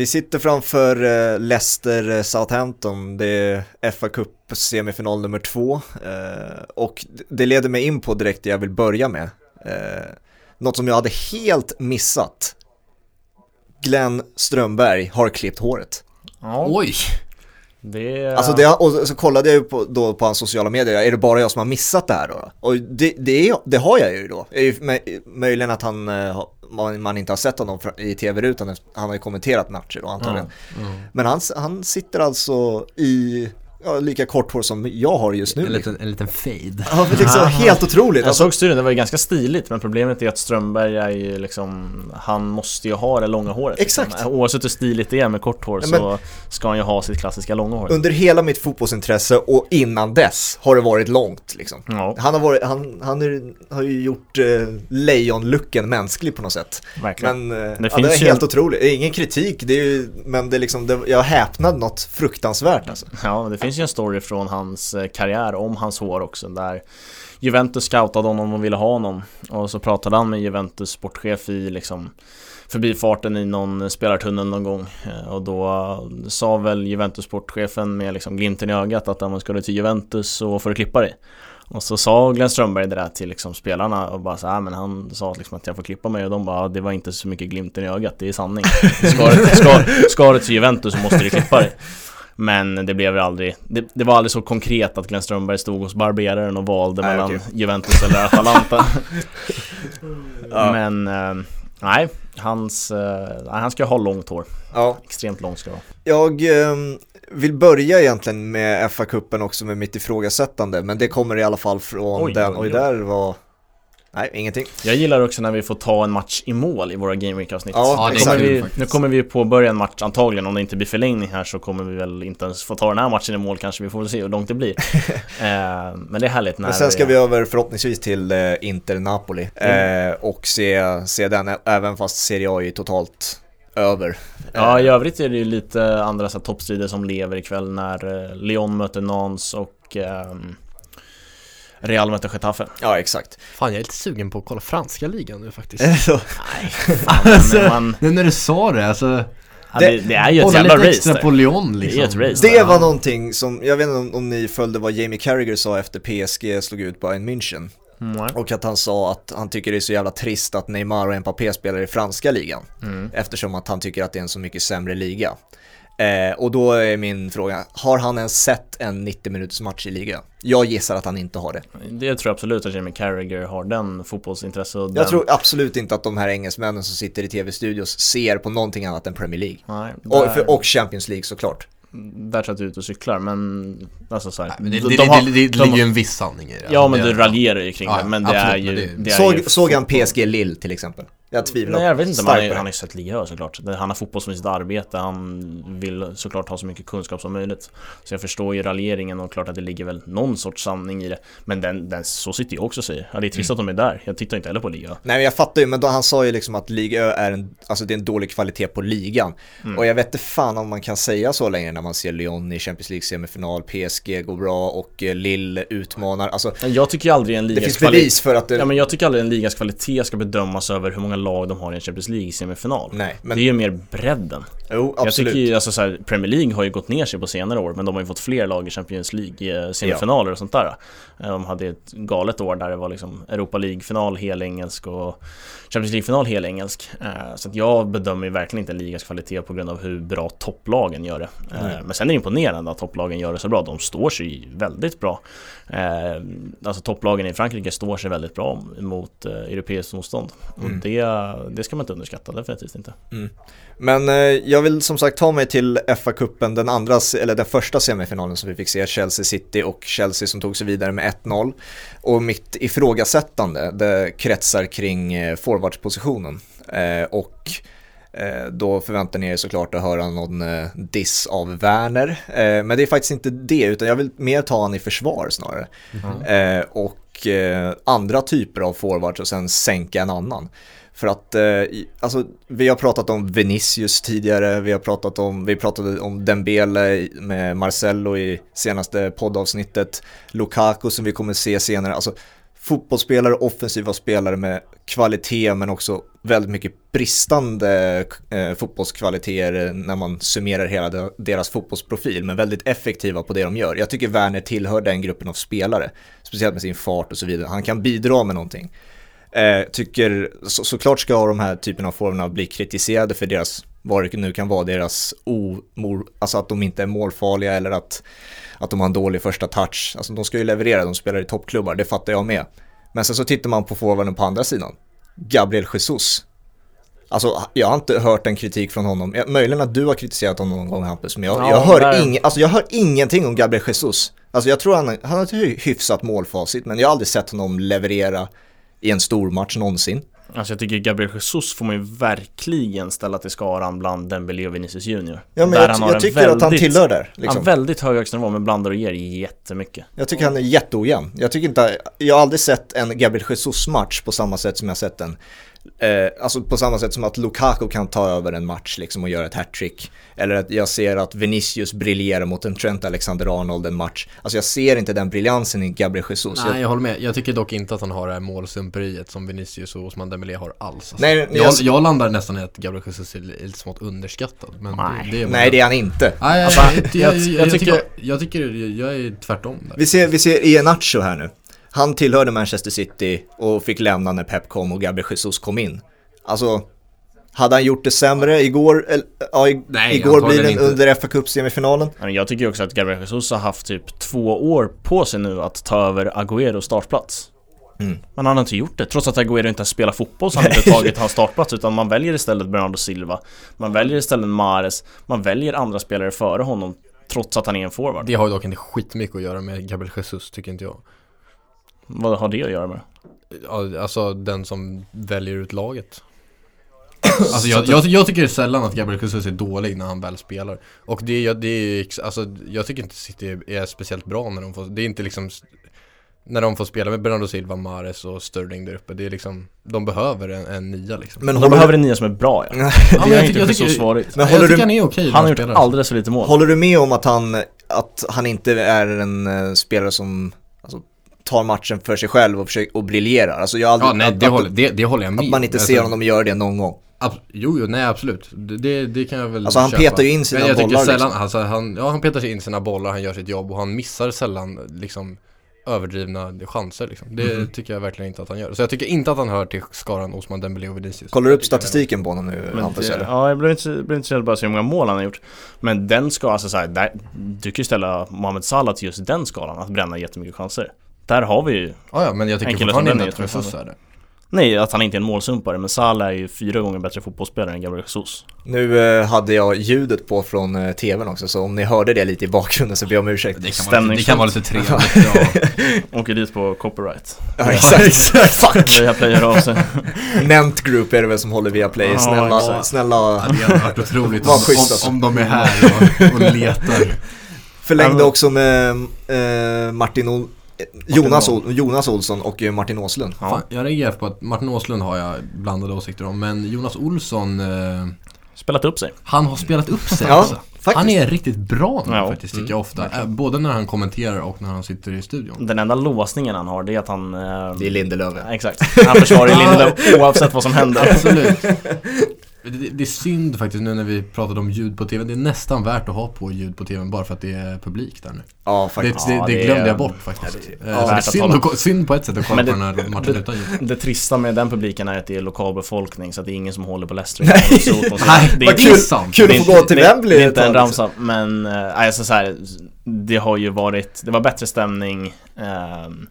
Vi sitter framför eh, Leicester eh, Southampton, det är FA Cup semifinal nummer två eh, och det leder mig in på direkt det jag vill börja med. Något som jag hade helt missat. Glenn Strömberg har klippt håret. Ja. Oj! Det... Alltså det, och så kollade jag ju på, då på hans sociala medier, är det bara jag som har missat det här då? Och det, det, det har jag ju då. Möjligen att han, man, man inte har sett honom i tv-rutan, han har ju kommenterat matcher då antagligen. Mm. Mm. Men han, han sitter alltså i ja, lika kort hår som jag har just nu. En liten, en liten fade. Ja, liksom, helt otroligt. Jag alltså, såg studien, det var ju ganska stiligt men problemet är att Strömberg är ju liksom Han måste ju ha det långa håret liksom. Exakt liksom. Oavsett hur stiligt det är med kort hår ja, så ska han ju ha sitt klassiska långa hår Under hela mitt fotbollsintresse och innan dess har det varit långt liksom. Ja. Han har varit, han, han är, har ju gjort eh, lejonlucken mänsklig på något sätt Verkligen Men eh, det, ja, det är helt ju... otroligt, ingen kritik, det är ju, men det är liksom, det, jag häpnade något fruktansvärt alltså. Ja, det finns finns ju en story från hans eh, karriär om hans hår också där Juventus scoutade honom och ville ha honom och så pratade han med Juventus sportchef i liksom förbifarten i någon spelartunnel någon gång eh, och då eh, sa väl Juventus sportchefen med liksom glimten i ögat att man skulle till Juventus så får du klippa dig och så sa Glenn Strömberg det där till liksom spelarna och bara så här, men han sa liksom att jag får klippa mig och de bara det var inte så mycket glimten i ögat, det är sanning. Ska du, ska, ska du till Juventus så måste du klippa dig. Men det blev aldrig, det, det, var aldrig så konkret att Glenn Strömberg stod hos barberaren och valde nej, mellan okay. Juventus eller Atalanta. ja. Men eh, nej, hans, eh, han ska ha långt hår. Ja. Extremt långt ska det Jag eh, vill börja egentligen med FA-cupen också med mitt ifrågasättande, men det kommer i alla fall från oj, den, oj, oj. där var Nej, ingenting. Jag gillar också när vi får ta en match i mål i våra Game Week-avsnitt. Ja, ja, vi, nu kommer vi påbörja en match antagligen, om det inte blir förlängning här så kommer vi väl inte ens få ta den här matchen i mål kanske, vi får väl se hur långt det blir. eh, men det är härligt när Men sen ska vi, vi över förhoppningsvis till eh, Inter-Napoli mm. eh, och se, se den, även fast Serie A är totalt över. Ja, i övrigt är det ju lite andra toppstrider som lever ikväll när eh, Lyon möter Nans och ehm, Real möter Getafe. Ja, exakt. Fan, jag är lite sugen på att kolla franska ligan nu faktiskt. Nej, fan, alltså, man... Nu när du sa det, alltså... Det, det, är ju ett jävla race extra på Lyon, liksom. Det, är ett race det var någonting som, jag vet inte om, om ni följde vad Jamie Carragher sa efter PSG slog ut Bayern München. Mm. Och att han sa att han tycker det är så jävla trist att Neymar och Mbappé spelar i franska ligan. Mm. Eftersom att han tycker att det är en så mycket sämre liga. Eh, och då är min fråga, har han ens sett en 90 minuters match i ligan? Jag gissar att han inte har det. Det tror jag absolut att Jamie Carragher har, den fotbollsintresse och Jag den... tror absolut inte att de här engelsmännen som sitter i tv-studios ser på någonting annat än Premier League. Nej, där... och, för, och Champions League såklart där tror jag att du är ute och cyklar men alltså så här, Nej, men det, de, det, de har, det, det, ligger ju en viss sanning i det Ja men du raljerar ju kring ja, det men det absolut, är ju det, Såg, såg han PSG Lill till exempel? Jag tvivlar Nej jag vet inte, han, han har ju sett liga såklart. Han har fotboll som sitt arbete, han vill såklart ha så mycket kunskap som möjligt. Så jag förstår ju raljeringen och klart att det ligger väl någon sorts sanning i det. Men den, den så sitter jag också och säger, ja, det är trist mm. att de är där, jag tittar inte heller på liga Nej men jag fattar ju, men då, han sa ju liksom att liga är en, alltså det är en dålig kvalitet på ligan. Mm. Och jag vet inte fan om man kan säga så längre när man ser Lyon i Champions League semifinal, PSG går bra och eh, Lille utmanar. Alltså, Jag tycker aldrig en ligas Det finns bevis för att det... Ja men jag tycker aldrig en ligas kvalitet ska bedömas över hur många lag de har i en Champions League semifinal. Nej, men... Det är ju mer bredden. Jo, absolut. Jag tycker ju, alltså så här, Premier League har ju gått ner sig på senare år, men de har ju fått fler lag i Champions League eh, semifinaler ja. och sånt där. Eh, de hade ett galet år där det var liksom Europa League-final helengelsk och Champions League-final helengelsk. Eh, så att jag bedömer ju verkligen inte ligas kvalitet på grund av hur bra topplagen gör det. Mm. Men sen är det imponerande att topplagen gör det så bra. De står sig väldigt bra. Alltså topplagen i Frankrike står sig väldigt bra mot europeiskt motstånd. Mm. Och det, det ska man inte underskatta, definitivt inte. Mm. Men eh, jag vill som sagt ta mig till FA-cupen, den andra, eller den första semifinalen som vi fick se, Chelsea City och Chelsea som tog sig vidare med 1-0. Och mitt ifrågasättande, det kretsar kring eh, forwardspositionen. Eh, och eh, då förväntar ni er såklart att höra någon eh, diss av Werner. Eh, men det är faktiskt inte det, utan jag vill mer ta han i försvar snarare. Mm. och andra typer av forwards och sen sänka en annan. För att, eh, alltså, vi har pratat om Vinicius tidigare, vi har pratat om, vi pratade om Dembele med Marcello i senaste poddavsnittet, Lukaku som vi kommer se senare, alltså fotbollsspelare, offensiva spelare med kvalitet men också väldigt mycket bristande eh, fotbollskvaliteter när man summerar hela de, deras fotbollsprofil, men väldigt effektiva på det de gör. Jag tycker Werner tillhör den gruppen av spelare, speciellt med sin fart och så vidare. Han kan bidra med någonting. Eh, tycker så, såklart ska de här typen av formerna bli kritiserade för deras, vad det nu kan vara, deras omor, alltså att de inte är målfarliga eller att, att de har en dålig första touch. Alltså de ska ju leverera, de spelar i toppklubbar, det fattar jag med. Men sen så tittar man på forwarden på andra sidan. Gabriel Jesus. Alltså jag har inte hört en kritik från honom. Möjligen att du har kritiserat honom någon gång Hampus, men jag, Ja, jag, hör, ing, alltså, jag hör ingenting om Gabriel Jesus. Alltså jag tror han, han har ett hy- hyfsat målfacit, men jag har aldrig sett honom leverera i en stor match någonsin. Alltså jag tycker Gabriel Jesus får man ju verkligen ställa till skaran bland Dembélé och Vinicius Junior. Ja men Där jag, han jag tycker att han väldigt- tillhör där. Han Liksom. väldigt hög högsta nivå men blandar och ger jättemycket. Jag tycker han är jätteojämn. Jag tycker inte, jag har aldrig sett en Gabriel Jesus-match på samma sätt som jag sett en Eh, alltså på samma sätt som att Lukaku kan ta över en match liksom och göra ett hattrick. Eller att jag ser att Vinicius briljerar mot en Trent Alexander-Arnold en match. Alltså jag ser inte den briljansen i Gabriel Jesus. Nej, jag, jag håller med. Jag tycker dock inte att han har det här målsumperiet som Vinicius och Osman Dembélé har alls. Alltså. Nej, jag, jag- jag landar nästan i att Gabriel Jesus är lite smått underskattad. Men Nej. det, är nej det är han inte. Nej, Alltså, jag, jag, jag, jag- jag, jag tycker, tycker- jag tycker, jag är tvärtom där. Vi ser, vi ser Iheanacho här nu. Han tillhörde Manchester City och fick lämna när Pep kom och Gabriel Jesus kom in. Alltså, hade han gjort det sämre igår, eller, ja, i, Nej, igår blir inte. under fa Cup semifinalen jag tycker också att Gabriel Jesus har haft typ två år på sig nu att ta över Agüeros startplats. Mm. Men han har inte gjort det. Trots att Agüero inte spelar fotboll så har han inte tagit hans startplats utan man väljer istället Bernardo Silva. Man väljer istället Mares. Man väljer andra spelare före honom trots att han är en forward. Det har ju dock inte skitmycket att göra med Gabriel Jesus, tycker inte jag. Vad har det att göra med? Ja, Alltså den som väljer ut laget. Alltså jag, jag, jag tycker sällan att Gabriel Jesus är dålig när han väl spelar. Och det, är- det är, alltså jag tycker inte City är, är speciellt bra när de får, det är inte liksom när de får spela med Bernardo Silva, Mares och Sterling där uppe, det är liksom, de behöver en, en nia liksom. Men De håller, behöver en nia som är bra ja. Ja, Det men har jag inte tycker- tycker- varit. Men jag håller tycker du- han är okej Han har gjort alldeles för lite mål. håller du med om att han, att han inte är en spelare som tar matchen för sig själv och, försöker, och briljerar? Alltså jag aldrig, Ja, nej, att, det, att, håller, det, det håller jag med att man inte om. ser Alltså, honom göra det någon gång. Ab- jo, jo, nej absolut. Det, det, kan jag väl Alltså, han köpa. petar ju in sina bollar, tycker sällan, liksom. alltså, han, ja han petar sig in sina bollar, han gör sitt jobb och han missar sällan liksom överdrivna chanser liksom. Det Mhm. tycker jag verkligen inte att han gör. Så jag tycker inte att han hör till skaran Osman Dembélé och Vinicius. Kollar du upp statistiken på honom nu Men Hampus det, eller? ja, jag blev inte, intresserad bara av att se hur många mål han har gjort. Men den ska alltså såhär, du kan ju ställa Mohamed Salah till just den skalan, att bränna jättemycket chanser. Där har vi ju, nog. Ja, men jag tycker fortfarande inte att är Jesus är det. nej att han inte är en målsumpare, men Salah är ju fyra gånger bättre fotbollsspelare än Gabriel Jesus. Nu eh, hade jag ljudet på från eh, tvn också, så om ni hörde det lite i bakgrunden så ber jag om ursäkt. Det kan, vara lite, det kan vara lite trevligt. Ja. Åker dit på copyright. Ja, exakt. Fuck! Via player av sig. Nent Group är det väl som håller via play. Ja, Snälla, exakt. snälla. Ja, det hade varit otroligt om, om, om de är här och, och letar. Förlängde också med eh, Martin o- eh, Jonas, Ol- Jonas Olsson och eh, Martin Åslund. Ja. Fan, jag reagerar på att Martin Åslund har jag blandade åsikter om, men Jonas Olsson, eh, Spelat upp sig. han har spelat upp sig Ja, alltså. faktiskt. Han är riktigt bra nu Ja. faktiskt, tycker jag ofta. Eh, Både när han kommenterar och när han sitter i studion. Den enda låsningen han har det är att han... Eh, Det är Lindelöf. Exakt. Han försvarar Lindelöf oavsett vad som händer. Absolut. Det, det är synd faktiskt nu när vi pratade om ljud på TV. Det är nästan värt att ha på ljud på TV bara för att det är publik där nu. Ja, Det, faktiskt. det, Ja, det det glömde jag bort faktiskt. Ja, Eh, det värt att synd, att, synd på ett sätt att kolla på det- den här matchen utan ljud. Det trista med den publiken är att det är lokalbefolkning så att det är ingen som håller på Leicester. Nej, det är kul, sant. kul att få gå till det- Wembley Det är inte en tag, liksom. ramsa, men eh, nej, alltså så här, det har ju varit, det var bättre stämning ehm,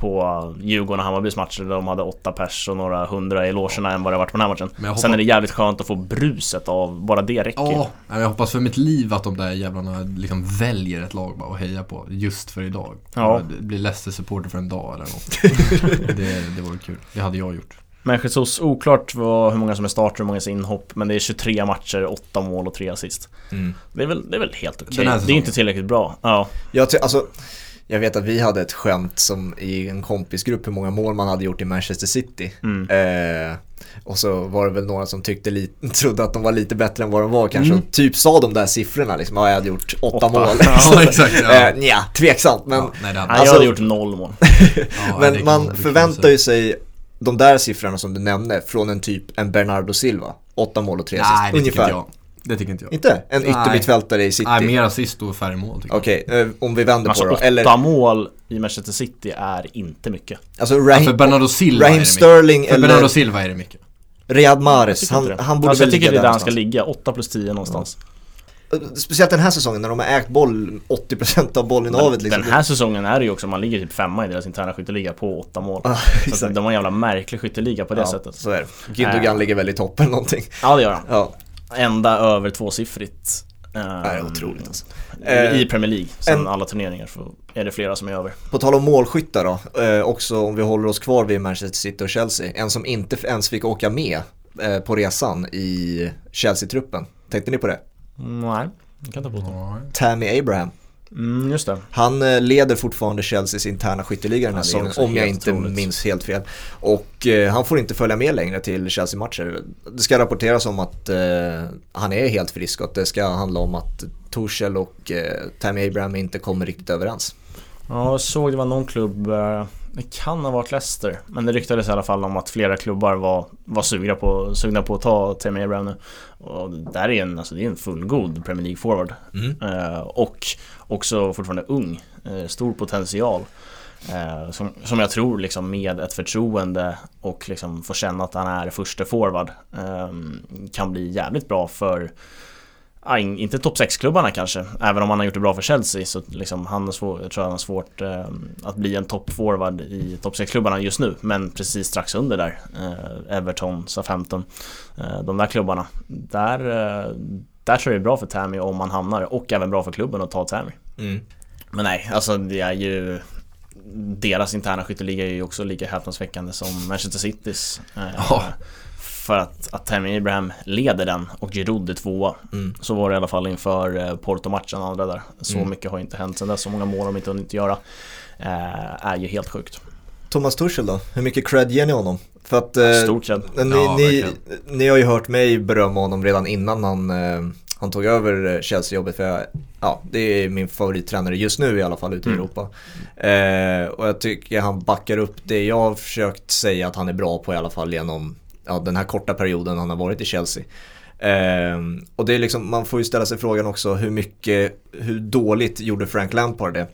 på Djurgården och Hammarbys matcher där de hade åtta pers och några hundra i logerna än vad det varit på den här matchen. Jag Sen hoppas- är det jävligt skönt att få bruset av, bara det räcker. Ja, nej, jag hoppas för mitt liv att de där jävlarna liksom väljer ett lag bara och heja på just för idag. Ja. Bli Leicester-supporter för en dag eller något. det, det vore kul. Det hade jag gjort. Men Jesus, oklart vad, hur många som är starter och hur många som är inhopp Men det är 23 matcher, 8 mål och 3 assist Mm. Det är väl, det är väl helt okej här Det är inte tillräckligt bra Ja, Jag, ty- alltså, jag vet att vi hade ett skämt som i en kompisgrupp hur många mål man hade gjort i Manchester City. mm. Eh, och så var det väl några som tyckte lite, trodde att de var lite bättre än vad de var kanske. Mm. Och typ sa de där siffrorna liksom, ja jag hade gjort åtta, Åtta. mål. Ja, exakt, ja. eh, nja, tveksamt men, ja, nej, Alltså- jag hade gjort noll mål men man förväntar ju sig de där siffrorna som du nämnde från en typ en Bernardo Silva. Åtta mål och tre assist. Ungefär. Det tycker inte jag. Inte? En yttermittfältare i City? Nej, mer assist och färre mål tycker jag. Okej, eh, om vi vänder Alltså på det åtta då. Eller, mål i Manchester City är inte mycket. alltså Ja, Raheem, för Bernardo Silva Raheem är det mycket. Sterling För Bernardo Silva är det mycket. Riyad Jag Mahrez. tycker Han, han borde alltså, väl jag tycker ligga det är där där han ska någonstans. ligga, 8 plus 10 någonstans. Speciellt den här säsongen när de har ägt boll 80% av bollinnehavet Men liksom. Den här säsongen är det ju också, man ligger typ femma i deras interna skytteliga på åtta mål. Ja, Så de har en jävla märklig skytteliga på det ja, sättet. Så är det. Gündogan Äh. ligger väl i toppen någonting. Ja det gör han. Ja, Ända över tvåsiffrigt. det är otroligt alltså. I Premier League, sen en- alla turneringar så är det flera som är över. På tal om målskyttar då, eh, också om vi håller oss kvar vid Manchester City och Chelsea. En som inte ens fick åka med eh, på resan i Chelsea-truppen. Tänkte ni på det? Nej, jag kan ta på honom. Tammy Abraham. Mm, just det. Han eh, leder fortfarande Chelseas interna skytteliga den här säsongen, om jag inte otroligt. minns minns helt fel. Och eh, han får inte följa med längre till Chelsea-matcher. Det ska rapporteras om att eh, han är helt frisk och att det ska handla om att Torshäll och eh, Tammy Abraham inte kommer riktigt överens. Ja, jag såg det var någon klubb, eh, det kan ha varit Leicester, men det ryktades i alla fall om att flera klubbar var, var sugna, på, sugna på att ta Tammy Abraham nu. Och där är en, alltså det är en fullgod Premier League forward. Mm. Eh, och också fortfarande ung, eh, stor potential. Eh, som, som jag tror liksom med ett förtroende och liksom få känna att han är första forward eh, kan bli jävligt bra för Ja, in- inte topp 6-klubbarna kanske, även om han har gjort det bra för Chelsea så liksom han har svår, jag tror han har svårt eh, att bli en toppforward i topp 6-klubbarna just nu Men precis strax under där, eh, Everton, Southampton, eh, de där klubbarna Där, eh, där tror jag det är bra för Tammy om han hamnar och även bra för klubben att ta Tammy Mm. Men nej, alltså det är ju Deras interna skytteliga är ju också lika häpnadsväckande som Manchester Citys eh, Ja. För att, att Tammy Abraham leder den och Giroud är tvåa Mm. Så var det i alla fall inför eh, Porto-matchen andra där Så Mm. mycket har inte hänt sen dess, så många mål har de inte hunnit göra eh, Är ju helt sjukt Thomas Tuchel då? Hur mycket cred ger ni honom? För att eh, Stor cred ni, Ja, ni, ni har ju hört mig berömma honom redan innan han, eh, han tog över eh, Chelsea-jobbet för jag, ja, det är min favorittränare just nu i alla fall ute i Mm. Europa. Eh, och jag tycker han backar upp det jag har försökt säga att han är bra på i alla fall genom ja, den här korta perioden han har varit i Chelsea. Eh, och det är liksom, man får ju ställa sig frågan också hur mycket, hur dåligt gjorde Frank Lampard det?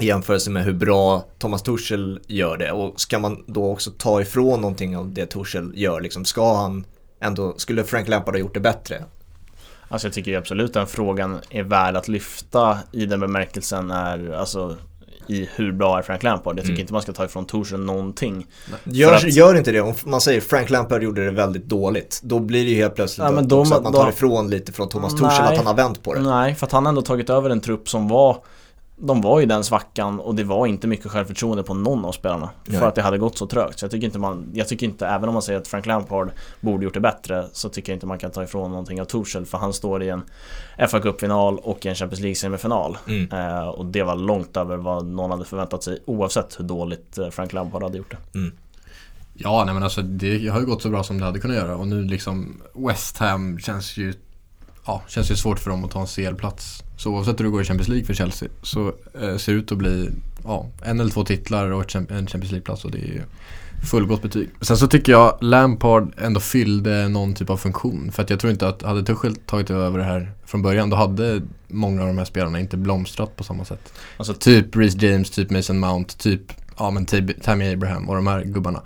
i jämförelse med hur bra Thomas Tuchel gör det och ska man då också ta ifrån någonting av det Tuchel gör liksom, ska han ändå, skulle Frank Lampard ha gjort det bättre? Alltså jag tycker ju absolut den frågan är värd att lyfta i den bemärkelsen är alltså i hur bra är Frank Lampard? Jag tycker Mm. inte man ska ta ifrån Torsen någonting Gör, att- gör inte det, om man säger Frank Lampard gjorde det väldigt dåligt, då blir det ju helt plötsligt Ja, men att då- också att man tar ifrån lite från Thomas Nej. att han har vänt på det. Nej, för att han ändå tagit över en trupp som var De var i den svackan och det var inte mycket självförtroende på någon av spelarna Nej. För att det hade gått så trögt. Så jag tycker inte man Jag tycker inte, även om man säger att Frank Lampard Borde gjort det bättre Så tycker jag inte man kan ta ifrån någonting av Torshäll För han står i en FA Cup-final och i en Champions League-semifinal. Mm. eh, Och det var långt över vad någon hade förväntat sig Oavsett hur dåligt eh, Frank Lampard hade gjort det. Ja, nej men alltså det har ju gått så bra som det hade kunnat göra. Och nu liksom West Ham känns ju Ja, känns ju svårt för dem att ta en CL-plats. Så oavsett hur det går i Champions League för Chelsea så eh, ser det ut att bli ja, en eller två titlar och en Champions League-plats och det är ju fullgott betyg. Sen så tycker jag Lampard ändå fyllde någon typ av funktion. För att jag tror inte att hade Tuchel tagit över det här från början då hade många av de här spelarna inte blomstrat på samma sätt. Alltså Typ Reece James, typ Mason Mount, typ ja, men Tammy Abraham och de här gubbarna.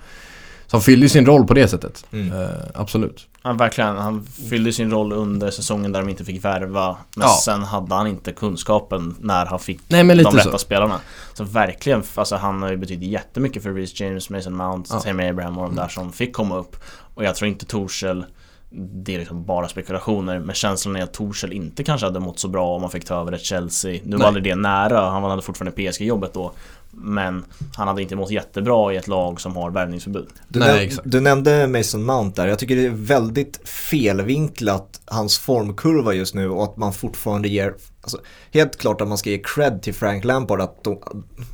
Som fyller ju sin roll på det sättet. Mm. Eh, absolut. Han verkligen, han fyllde sin roll under säsongen där de inte fick värva Men Ja. sen hade han inte kunskapen när han fick Nej de rätta så. spelarna. Så verkligen, alltså han har ju betytt jättemycket för Reece James, Mason Mount, Ja. Tammy Abraham och de där som fick komma upp. Och jag tror inte Torshäll det är liksom bara spekulationer, men känslan är att Torshäll inte kanske hade mått så bra om han fick ta över ett Chelsea. Nu Nej. var aldrig det nära, han hade fortfarande PSG-jobbet då. Men han hade inte mått jättebra i ett lag som har värvningsförbud. Du, Nej, näm- exakt. du nämnde Mason Mount där, jag tycker det är väldigt felvinklat hans formkurva just nu och att man fortfarande ger, alltså, helt klart att man ska ge cred till Frank Lampard att de,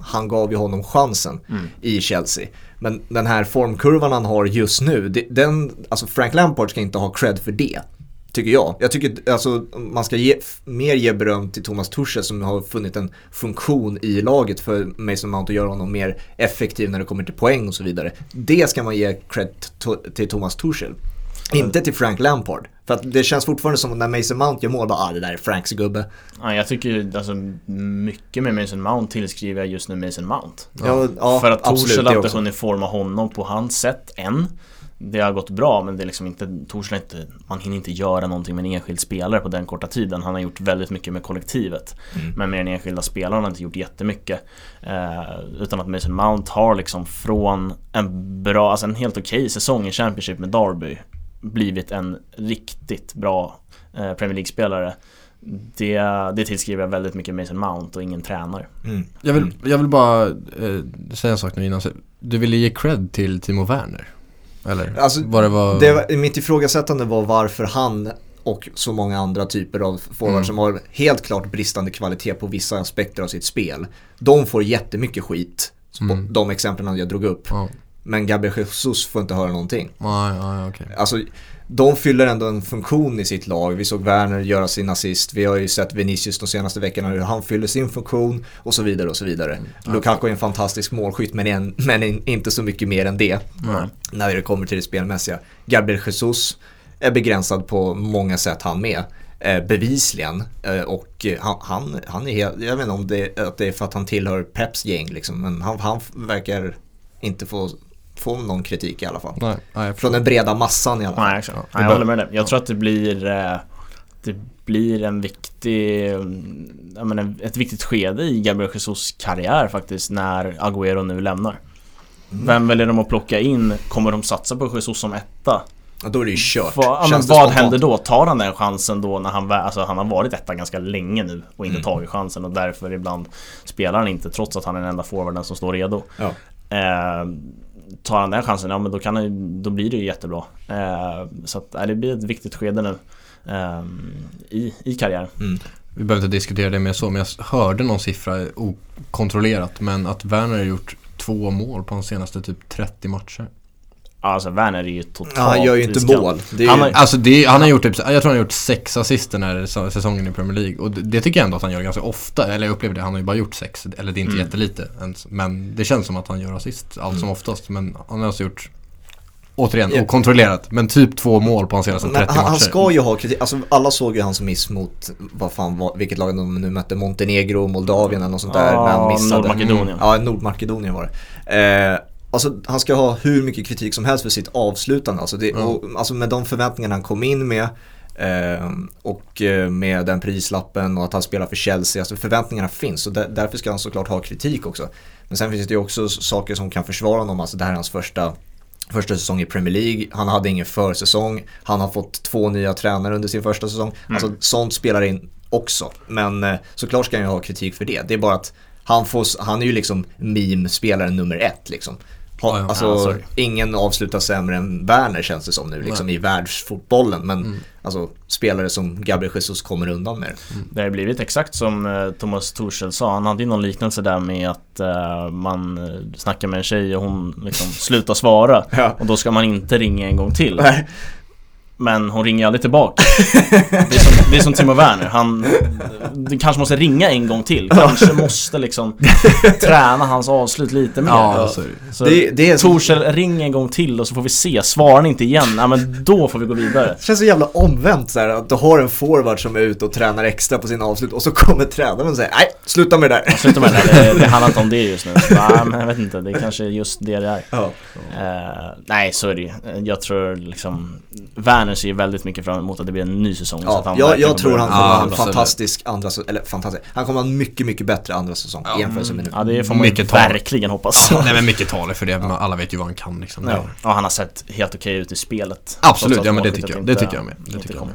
han gav ju honom chansen Mm. i Chelsea. Men den här formkurvan han har just nu, det, den, alltså Frank Lampard ska inte ha cred för det. Tycker jag. Jag tycker alltså man ska ge, mer ge beröm till Thomas Tuchel som har funnit en funktion i laget för Mason Mount att göra honom mer effektiv när det kommer till poäng och så vidare. Det ska man ge cred till Thomas Tuchel. Inte till Frank Lampard. För att det känns fortfarande som när Mason Mount gör mål, bara ah det där är Franks gubbe. Ja, jag tycker alltså mycket med Mason Mount tillskriver jag just nu Mason Mount. Ja, ja, För att Torshäll inte hunnit forma honom på hans sätt än. Det har gått bra men det är liksom inte, Torshäll inte, man hinner inte göra någonting med en enskild spelare på den korta tiden. Han har gjort väldigt mycket med kollektivet. Mm. Men med den enskilda spelaren har han inte gjort jättemycket. Eh, utan att Mason Mount har liksom från en bra, alltså en helt okej okay säsong i Championship med Derby blivit en riktigt bra eh, Premier League-spelare det, det tillskriver jag väldigt mycket Mason Mount och ingen tränare. Mm. Jag, vill, jag vill bara eh, säga en sak nu innan. Du ville ge cred till Timo Werner? Eller? Alltså, var det var... Det var, mitt ifrågasättande var varför han och så många andra typer av forwards mm. som har helt klart bristande kvalitet på vissa aspekter av sitt spel. De får jättemycket skit, mm. de exemplen jag drog upp. Ja. Men Gabriel Jesus får inte höra någonting. Ah, ah, okay. Alltså, de fyller ändå en funktion i sitt lag. Vi såg Werner göra sin assist. Vi har ju sett Vinicius de senaste veckorna hur han fyller sin funktion och så vidare och så vidare. Mm. Lukaku är en fantastisk målskytt men, en, men inte så mycket mer än det. Mm. När det kommer till det spelmässiga. Gabriel Jesus är begränsad på många sätt han med. Eh, bevisligen. Eh, och han, han, han är helt, jag vet inte om det, att det är för att han tillhör Peps gäng liksom. Men han, han verkar inte få få någon kritik i alla fall. Nej, nej, Från den breda massan i alla fall. Nej, exakt. nej jag håller med dig. Jag tror att det blir eh, det blir en viktig, jag menar, ett viktigt skede i Gabriel Jesus karriär faktiskt när Agüero nu lämnar. Mm. Vem väljer de att plocka in? Kommer de satsa på Jesus som etta? Ja, då är det ju kört. Va, ja, men vad spontant? händer då? Tar han den chansen då när han, alltså, han har varit etta ganska länge nu och inte mm. tagit chansen och därför ibland spelar han inte trots att han är den enda forwarden som står redo. Ja. Eh, tar han den chansen, ja men då, kan han, då blir det ju jättebra. Eh, så att, det blir ett viktigt skede nu eh, i, i karriären. Mm. Vi behöver inte diskutera det mer så, men jag hörde någon siffra okontrollerat, men att Werner har gjort två mål på de senaste typ 30 matcher. Alltså Werner är ju totalt ja, Han gör ju inte mål. Ju... Han, har, alltså det, han har gjort typ, jag tror han har gjort sex assist den här säsongen i Premier League. Och det, det, tycker jag ändå att han gör ganska ofta. Eller jag upplever det, han har ju bara gjort sex. Eller det är inte mm. jättelite ens. Men det känns som att han gör assist allt som mm. oftast. Men han har alltså gjort Återigen, ja. okontrollerat. Men typ två mål på hans senaste 30 matcher. Han ska ju ha kritik. Alltså alla såg ju hans miss mot, vad fan, vilket lag de nu mötte, Montenegro, Moldavien eller något sånt där. Ja, Nordmakedonien. Mm. Ja, Nordmakedonien var det. Eh, Alltså han ska ha hur mycket kritik som helst för sitt avslutande. Alltså, det, mm. och, alltså med de förväntningarna han kom in med eh, och eh, med den prislappen och att han spelar för Chelsea. Alltså förväntningarna finns och där, därför ska han såklart ha kritik också. Men sen finns det ju också saker som kan försvara honom. Alltså det här är hans första första säsong i Premier League, han hade ingen försäsong, han har fått två nya tränare under sin första säsong. Mm. Alltså sånt spelar in också. Men eh, såklart ska han ju ha kritik för det. Det är bara att han, får, han är ju liksom meme-spelaren nummer ett liksom. Ha, ja, alltså, ja, ingen avslutar sämre än Werner känns det som nu liksom, i världsfotbollen. Men mm. alltså, spelare som Gabriel Jesus kommer undan med. Mm. Det har blivit exakt som uh, Thomas Torshäll sa. Han hade ju någon liknelse där med att uh, man uh, snackar med en tjej och hon liksom slutar svara. ja. Och då ska man inte ringa en gång till. Nej. Men hon ringer aldrig tillbaka. Det är som, det är som Timo Werner, han Du kanske måste ringa en gång till, kanske måste liksom Träna hans avslut lite mer. Ja, så, så det, det är Torshäll, ring en gång till och så får vi se, svarar han inte igen, ja men då får vi gå vidare. Det känns så jävla omvänt så här, att du har en forward som är ute och tränar extra på sina avslut och så kommer tränaren och säger nej, sluta med det där. Ja, Sluta med det där, det, det handlar inte om det just nu. Nej men jag vet inte, det är kanske just det det är. Ja. uh, Nej så är det ju, jag tror liksom Werner Werner ser ju väldigt mycket fram emot att det blir en ny säsong. Ja, så att han jag, jag tror han kommer ha en fantastisk andra eller fantastisk, han kommer ha en mycket, mycket bättre andra säsong ja. jämfört med nu. Ja, det får man mycket verkligen hoppas. Nej men mycket talar för det, ja. alla vet ju vad han kan liksom. Ja. ja, han har sett helt okej ut i spelet. Absolut, ja men det tycker jag. Det tycker jag med. Det tycker jag med.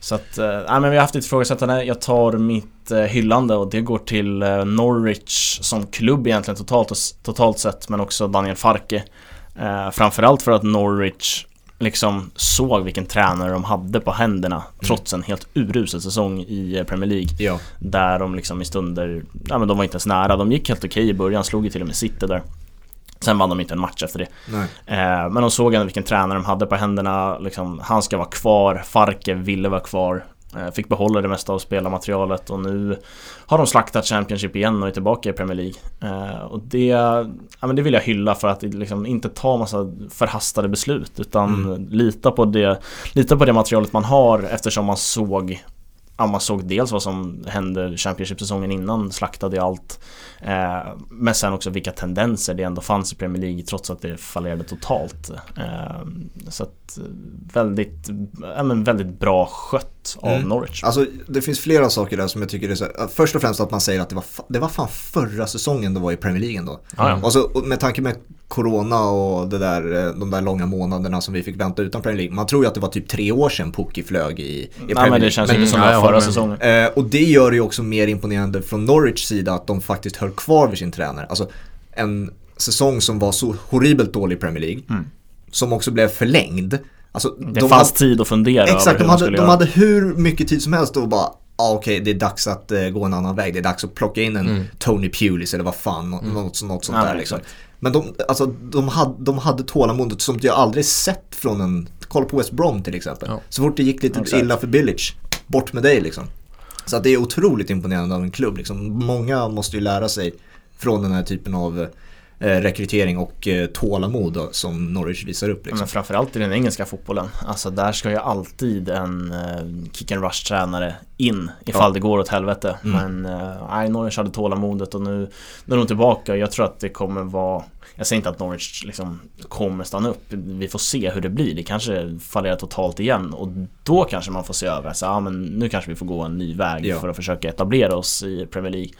Så att, äh, men vi har haft lite ifrågasättande. Jag tar mitt äh, hyllande och det går till äh, Norwich som klubb egentligen totalt, totalt sett men också Daniel Farke. Äh, framförallt för att Norwich liksom såg vilken tränare de hade på händerna mm. trots en helt urusel säsong i eh, Premier League. Ja. Där de liksom i stunder, ja men de var inte ens nära. De gick helt okej i början, slog ju till och med City där. Sen vann de inte en match efter det. Eh, men de såg ändå vilken tränare de hade på händerna. Liksom, han ska vara kvar, Farke ville vara kvar. Eh, fick behålla det mesta av spelarmaterialet och nu har de slaktat Championship igen och är tillbaka i Premier League. Eh, och det, ja, men det vill jag hylla för att liksom inte ta massa förhastade beslut utan mm. lita, på det, lita på det materialet man har eftersom man såg ja, man såg dels vad som hände Championship-säsongen innan, slaktade allt. Eh, men sen också vilka tendenser det ändå fanns i Premier League trots att det fallerade totalt. Eh, så att väldigt, ja, men väldigt bra skött av mm. Norwich. Alltså det finns flera saker där som jag tycker är så Först och främst att man säger att det var, det var fan förra säsongen det var i Premier League ändå. Ah, ja. Och så med tanke med Corona och det där, eh, de där långa månaderna som vi fick vänta utan Premier League. Man tror ju att det var typ tre år sedan Pukki flög i, i Premier League. men det känns inte som det var förra säsongen. Eh, och det gör det ju också mer imponerande från Norwich sida att de faktiskt höll kvar vid sin tränare. Alltså en säsong som var så horribelt dålig i Premier League. Mm. Som också blev förlängd. Alltså, det de fanns hade, tid att fundera Exakt, de, hade, de hade hur mycket tid som helst och bara ah, okej okay, det är dags att uh, gå en annan väg. Det är dags att plocka in en mm. Tony Pulis eller vad fan, mm. något, något sånt ja, där liksom. Men de, alltså, de, hade, de hade tålamodet som jag aldrig sett från en, kolla på West Brom till exempel. Ja. Så fort det gick lite ja, illa för Village, bort med dig liksom. Så att det är otroligt imponerande av en klubb liksom. Många måste ju lära sig från den här typen av eh, rekrytering och eh, tålamod som Norwich visar upp. Liksom. Men framförallt i den engelska fotbollen. Alltså där ska ju alltid en eh, kick and rush tränare in ifall ja. det går åt helvete. Mm. Men eh, Norwich hade tålamodet och nu, nu är de tillbaka. Jag tror att det kommer vara jag säger inte att Norwich liksom kommer stanna upp. Vi får se hur det blir. Det kanske fallerar totalt igen och då kanske man får se över. Så, ja, men nu kanske vi får gå en ny väg ja. för att försöka etablera oss i Premier League.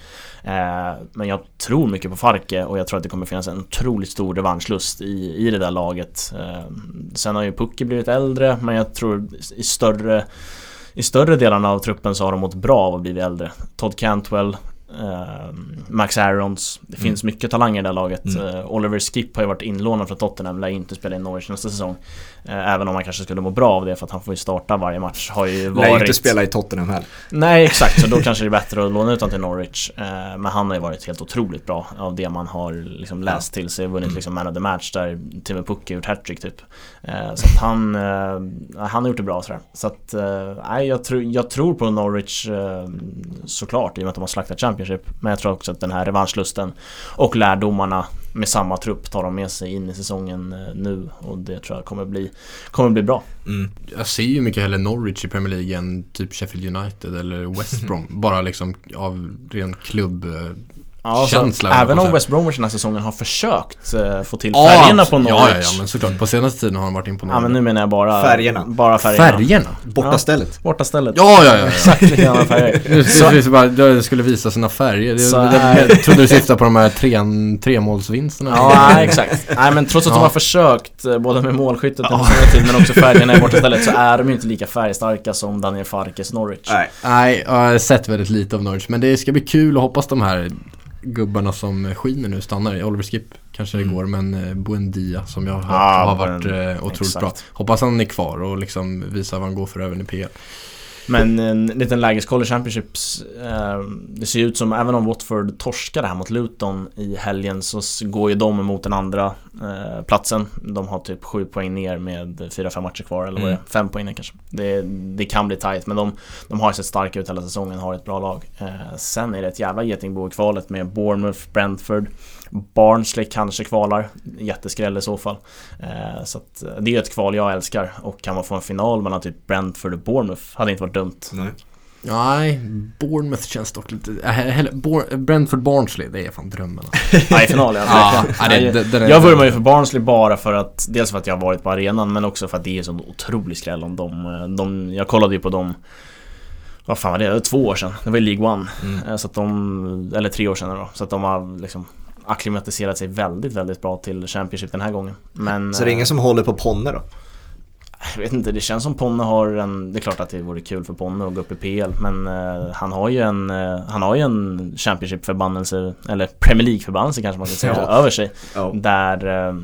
Eh, men jag tror mycket på Farke och jag tror att det kommer finnas en otroligt stor revanschlust i, i det där laget. Eh, sen har ju Pucki blivit äldre men jag tror i större i större delarna av truppen så har de mått bra av att bli äldre. Todd Cantwell Max Aarons. Det mm. finns mycket talanger i det här laget. Mm. Uh, Oliver Skip har ju varit inlånad från Tottenham, lär inte spela i Norwich nästa säsong. Uh, även om han kanske skulle må bra av det för att han får ju starta varje match. Har ju varit... Lär inte spela i Tottenham heller. Nej exakt, så då kanske det är bättre att låna ut honom till Norwich. men han har ju varit helt otroligt bra av det man har liksom läst till sig. Vunnit mm. liksom man of the match där Timmy Pukki gjort hattrick typ. så att han, han har gjort det bra sådär. Så att, nej jag, tro, jag tror på Norwich såklart i och med att de har slaktat Champions Championship. Men jag tror också att den här revanschlusten och lärdomarna med samma trupp tar de med sig in i säsongen eh, nu och det tror jag kommer bli, kommer bli bra. Mm. Jag ser ju mycket hellre Norwich i Premier League än typ Sheffield United eller West Brom. Bara liksom av ren klubb eh, Ja, känsla. Även om West Bromwich den här säsongen har försökt uh, få till färgerna på Norwich. Ja, ja, ja, men såklart. På senaste tiden har han varit imponerande. Ja, men nu menar jag bara färgerna. Bara färgerna. Färgerna? Bortastället. Ja, bortastället. Ja, ja, ja. Exakt likadana färger. så, bara, jag skulle visa sina färger. Så, jag, jag trodde du syftade på de här tre, tremålsvinsterna. Ja, nej, exakt. Nej, men trots att de har försökt, eh, både med målskyttet ja. tid, men också färgerna i bortastället, så är de ju inte lika färgstarka som Daniel Farkes Norwich. Nej, nej jag har sett väldigt lite av Norwich, men det ska bli kul att hoppas de här gubbarna som skiner nu stannar. Oliver Skip kanske mm. det går men eh, Buendia som jag har hört ah, har varit eh, otroligt exakt. bra. Hoppas han är kvar och liksom visar vad han går för även i PL. Men en liten lägeskoll i Championships eh, Det ser ut som, även om Watford torskade här mot Luton i helgen så går ju de mot den andra eh, platsen. De har typ 7 poäng ner med 4-5 matcher kvar eller vad mm. det är, 5 poäng ner kanske. Det, det kan bli tight men de, de har sett starka ut hela säsongen, har ett bra lag. Eh, Sen är det ett jävla getingbo i kvalet med Bournemouth, Brentford Barnsley kanske kvalar, jätteskräll i så fall. Eh, så att eh, det är ett kval jag älskar och kan man få en final mellan typ Brentford och Bournemouth hade inte varit dumt. Nej. Nej, Bournemouth känns dock lite... Äh, Brentford Barnsley, det är fan drömmen. ja, i final ja. ja det, det, det, jag vurmar ju för Barnsley bara för att... Dels för att jag har varit på arenan men också för att det är så otrolig skräll om dem. De, jag kollade ju på dem vad fan var det? det var två år sedan. Det var i League One. Mm. Så att de, eller tre år sedan då. Så att de har liksom akklimatiserat sig väldigt, väldigt bra till Championship den här gången. Men, så det är ingen som håller på Ponne då? Jag vet inte, det känns som Ponne har en... Det är klart att det vore kul för Ponne att gå upp i PL men uh, han har ju en... Uh, han har ju en Championship-förbannelse, eller Premier League-förbannelse kanske man kan säga, ja. över sig. Ja. Där... Uh,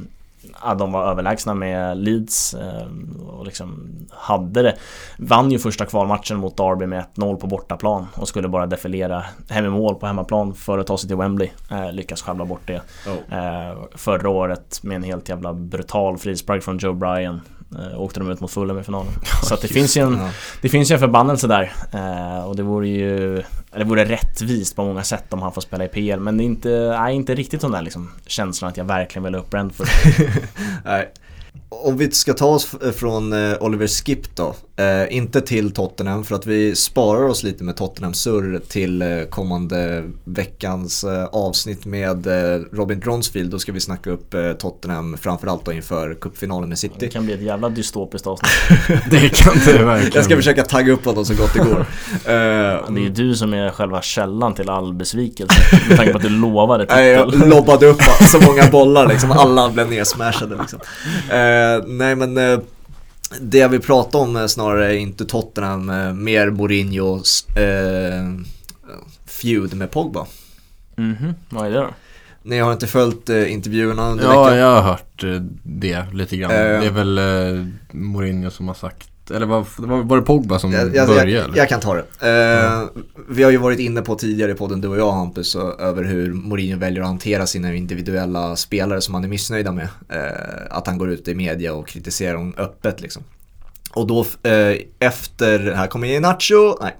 ja, de var överlägsna med Leeds eh, och liksom hade det. Vann ju första kvalmatchen mot Derby med 1-0 på bortaplan och skulle bara defilera hem i mål på hemmaplan för att ta sig till Wembley. Eh, lyckas sjabbla bort det. Oh. Eh, förra året med en helt jävla brutal frispark från Joe Bryan eh, åkte de ut mot Fulham i finalen. Så det finns ju en, det finns ju en förbannelse där eh, och det vore ju det vore rättvist på många sätt om han får spela i PL men det är inte, nej, inte riktigt den där liksom känslan att jag verkligen vill ha upp Brentford. Nej. Om vi ska ta oss från eh, Oliver Skip då, eh, inte till Tottenham för att vi sparar oss lite med Tottenham surr till eh, kommande veckans eh, avsnitt med Robin Dronsfield. Då ska vi snacka upp Tottenham framförallt då inför cupfinalen med Det City. kan bli ett jävla dystopiskt avsnitt. Det kan det verkligen Jag ska försöka tagga upp honom så gott det går. Det är ju du som är själva källan till all besvikelse med tanke på att du lovade Nej, jag titel. lobbade upp så många bollar liksom, alla blev nersmashade liksom. Eh, nej men eh, det jag vill prata om är snarare inte Tottenham, eh, mer Mourinhos eh, feud med Pogba. Mhm, vad är det då? Ni har inte följt eh, intervjuerna under Ja, veckan? jag har hört eh, det lite grann. Eh. Det är väl eh, Mourinho som har sagt, eller var, var, det Pogba som Jag, jag, började jag, jag kan ta det. Eh, Vi har ju varit inne på tidigare i podden, du och jag Hampus, över hur Mourinho väljer att hantera sina individuella spelare som han är missnöjda med. Eh, Att han går ut i media och kritiserar dem öppet liksom. Och då eh, efter, här kommer Nacho, nej.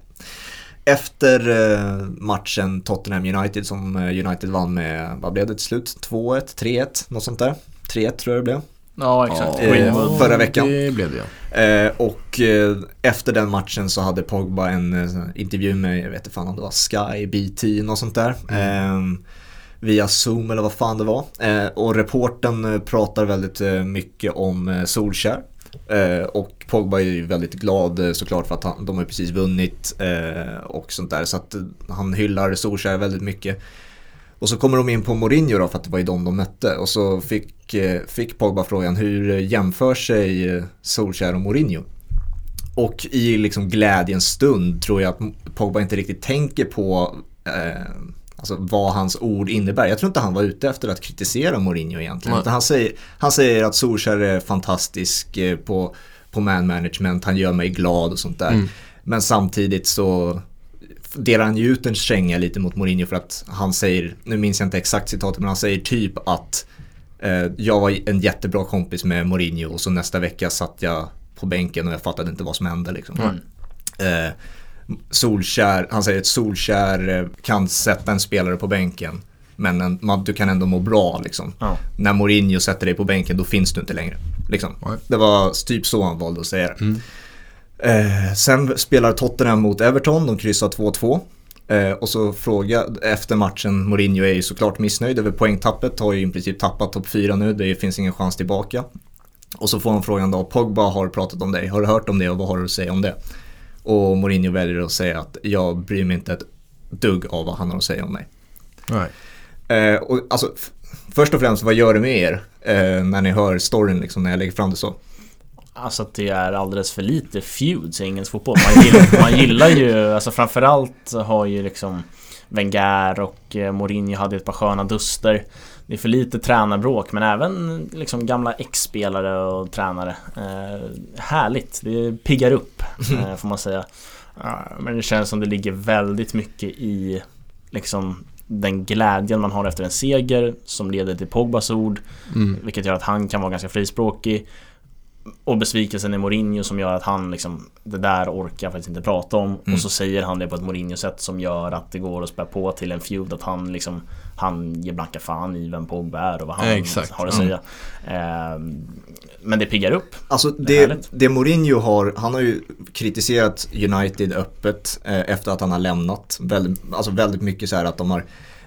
Efter eh, matchen Tottenham United som eh, United vann med, vad blev det till slut? 2-1, 3-1, något sånt där. 3-1 tror jag det blev. Ja, exakt. Eh, Greenwood. förra veckan. Det blev det ja. Eh, och eh, efter den matchen så hade Pogba en eh, intervju med, jag vet inte fan om det var Sky, BT, något sånt där. Eh, via Zoom eller vad fan det var. Eh, och reporten eh, pratar väldigt eh, mycket om eh, Solskär. Eh, och Pogba är ju väldigt glad eh, såklart för att han, de har precis vunnit eh, och sånt där. Så att eh, han hyllar Solskär väldigt mycket. Och så kommer de in på Mourinho då för att det var ju de de mötte. Och så fick, eh, fick Pogba frågan hur jämför sig eh, Solskär och Mourinho? Och i liksom glädjens stund tror jag att Pogba inte riktigt tänker på eh, alltså vad hans ord innebär. Jag tror inte han var ute efter att kritisera Mourinho egentligen. Han, säger, han säger att Solskär är fantastisk eh, på, på man management, han gör mig glad och sånt där. Mm. Men samtidigt så delar han ju ut en känga lite mot Mourinho för att han säger, nu minns jag inte exakt citatet, men han säger typ att eh, jag var en jättebra kompis med Mourinho och så nästa vecka satt jag på bänken och jag fattade inte vad som hände liksom. Eh, Solskär, han säger att Solskär eh, kan sätta en spelare på bänken men en, man, du kan ändå må bra liksom. Ja. När Mourinho sätter dig på bänken då finns du inte längre. Liksom. Det var typ så han valde att säga det. Eh, sen spelar Tottenham mot Everton, de kryssar 2-2. Eh, och så fråga efter matchen, Mourinho är ju såklart missnöjd över poängtappet, har ju i princip tappat topp 4 nu, det finns ingen chans tillbaka. Och så får han frågan då, Pogba har pratat om dig, har du hört om det och vad har du att säga om det? Och Mourinho väljer att säga att jag bryr mig inte ett dugg av vad han har att säga om mig. Nej. Eh, och, alltså, först och främst, vad gör det med er eh, när ni hör storyn, liksom, när jag lägger fram det så? Alltså att det är alldeles för lite feuds i engelsk fotboll. Man gillar, man gillar ju, alltså framförallt har ju liksom Wenger och eh, Mourinho hade ett par sköna duster. Det är för lite tränarbråk men även liksom gamla ex-spelare och tränare. Eh, härligt, det piggar upp eh, får man säga. Men det känns som det ligger väldigt mycket i liksom den glädjen man har efter en seger som leder till Pogbas ord Mm. vilket gör att han kan vara ganska frispråkig och besvikelsen i Mourinho som gör att han liksom Det där orkar jag faktiskt inte prata om Mm. Och så säger han det på ett Mourinho-sätt som gör att det går att spä på till en feud Att han liksom Han ger blanka fan i vem Pogba är och vad han Exakt, har att mm. säga Ehm, Men det piggar upp Alltså Det det, det Mourinho har, han har ju kritiserat United öppet eh, efter att han har lämnat. Väldigt, alltså väldigt mycket så här att de har eh,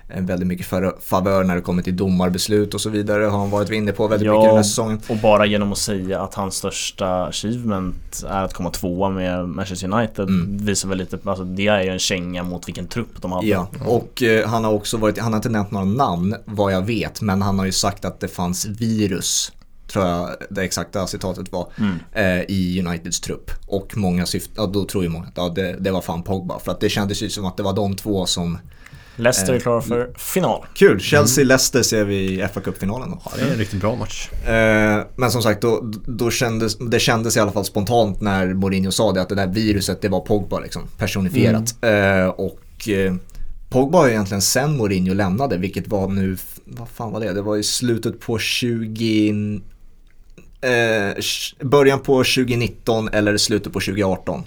väldigt mycket favör när det kommer till domarbeslut och så vidare har han varit inne på väldigt Ja. mycket den här säsongen. Och bara genom att säga att hans största achievement är att komma tvåa med Manchester United Mm. Visar väl lite, alltså det är ju en känga mot vilken trupp de hade Ja, och eh, han har också varit, han har inte nämnt några namn vad jag vet, men han har ju sagt att det fanns virus tror jag det exakta citatet var, Mm. eh, i Uniteds trupp. Och många syft, ja, då tror ju många att ja, det, det var fan Pogba. För att det kändes ju som att det var de två som Leicester är Eh, klara för final. Kul, Chelsea-Leicester ser vi i fa Cup-finalen då. Ja, det är en riktigt bra match. Eh, men som sagt, då, då kändes, det kändes i alla fall spontant när Mourinho sa det att det där viruset det var Pogba liksom, personifierat. Eh, och Pogba har ju egentligen sen Mourinho lämnade, vilket var nu, vad fan var det? Det var i slutet på 20... Eh, början på 2019 eller slutet på 2018.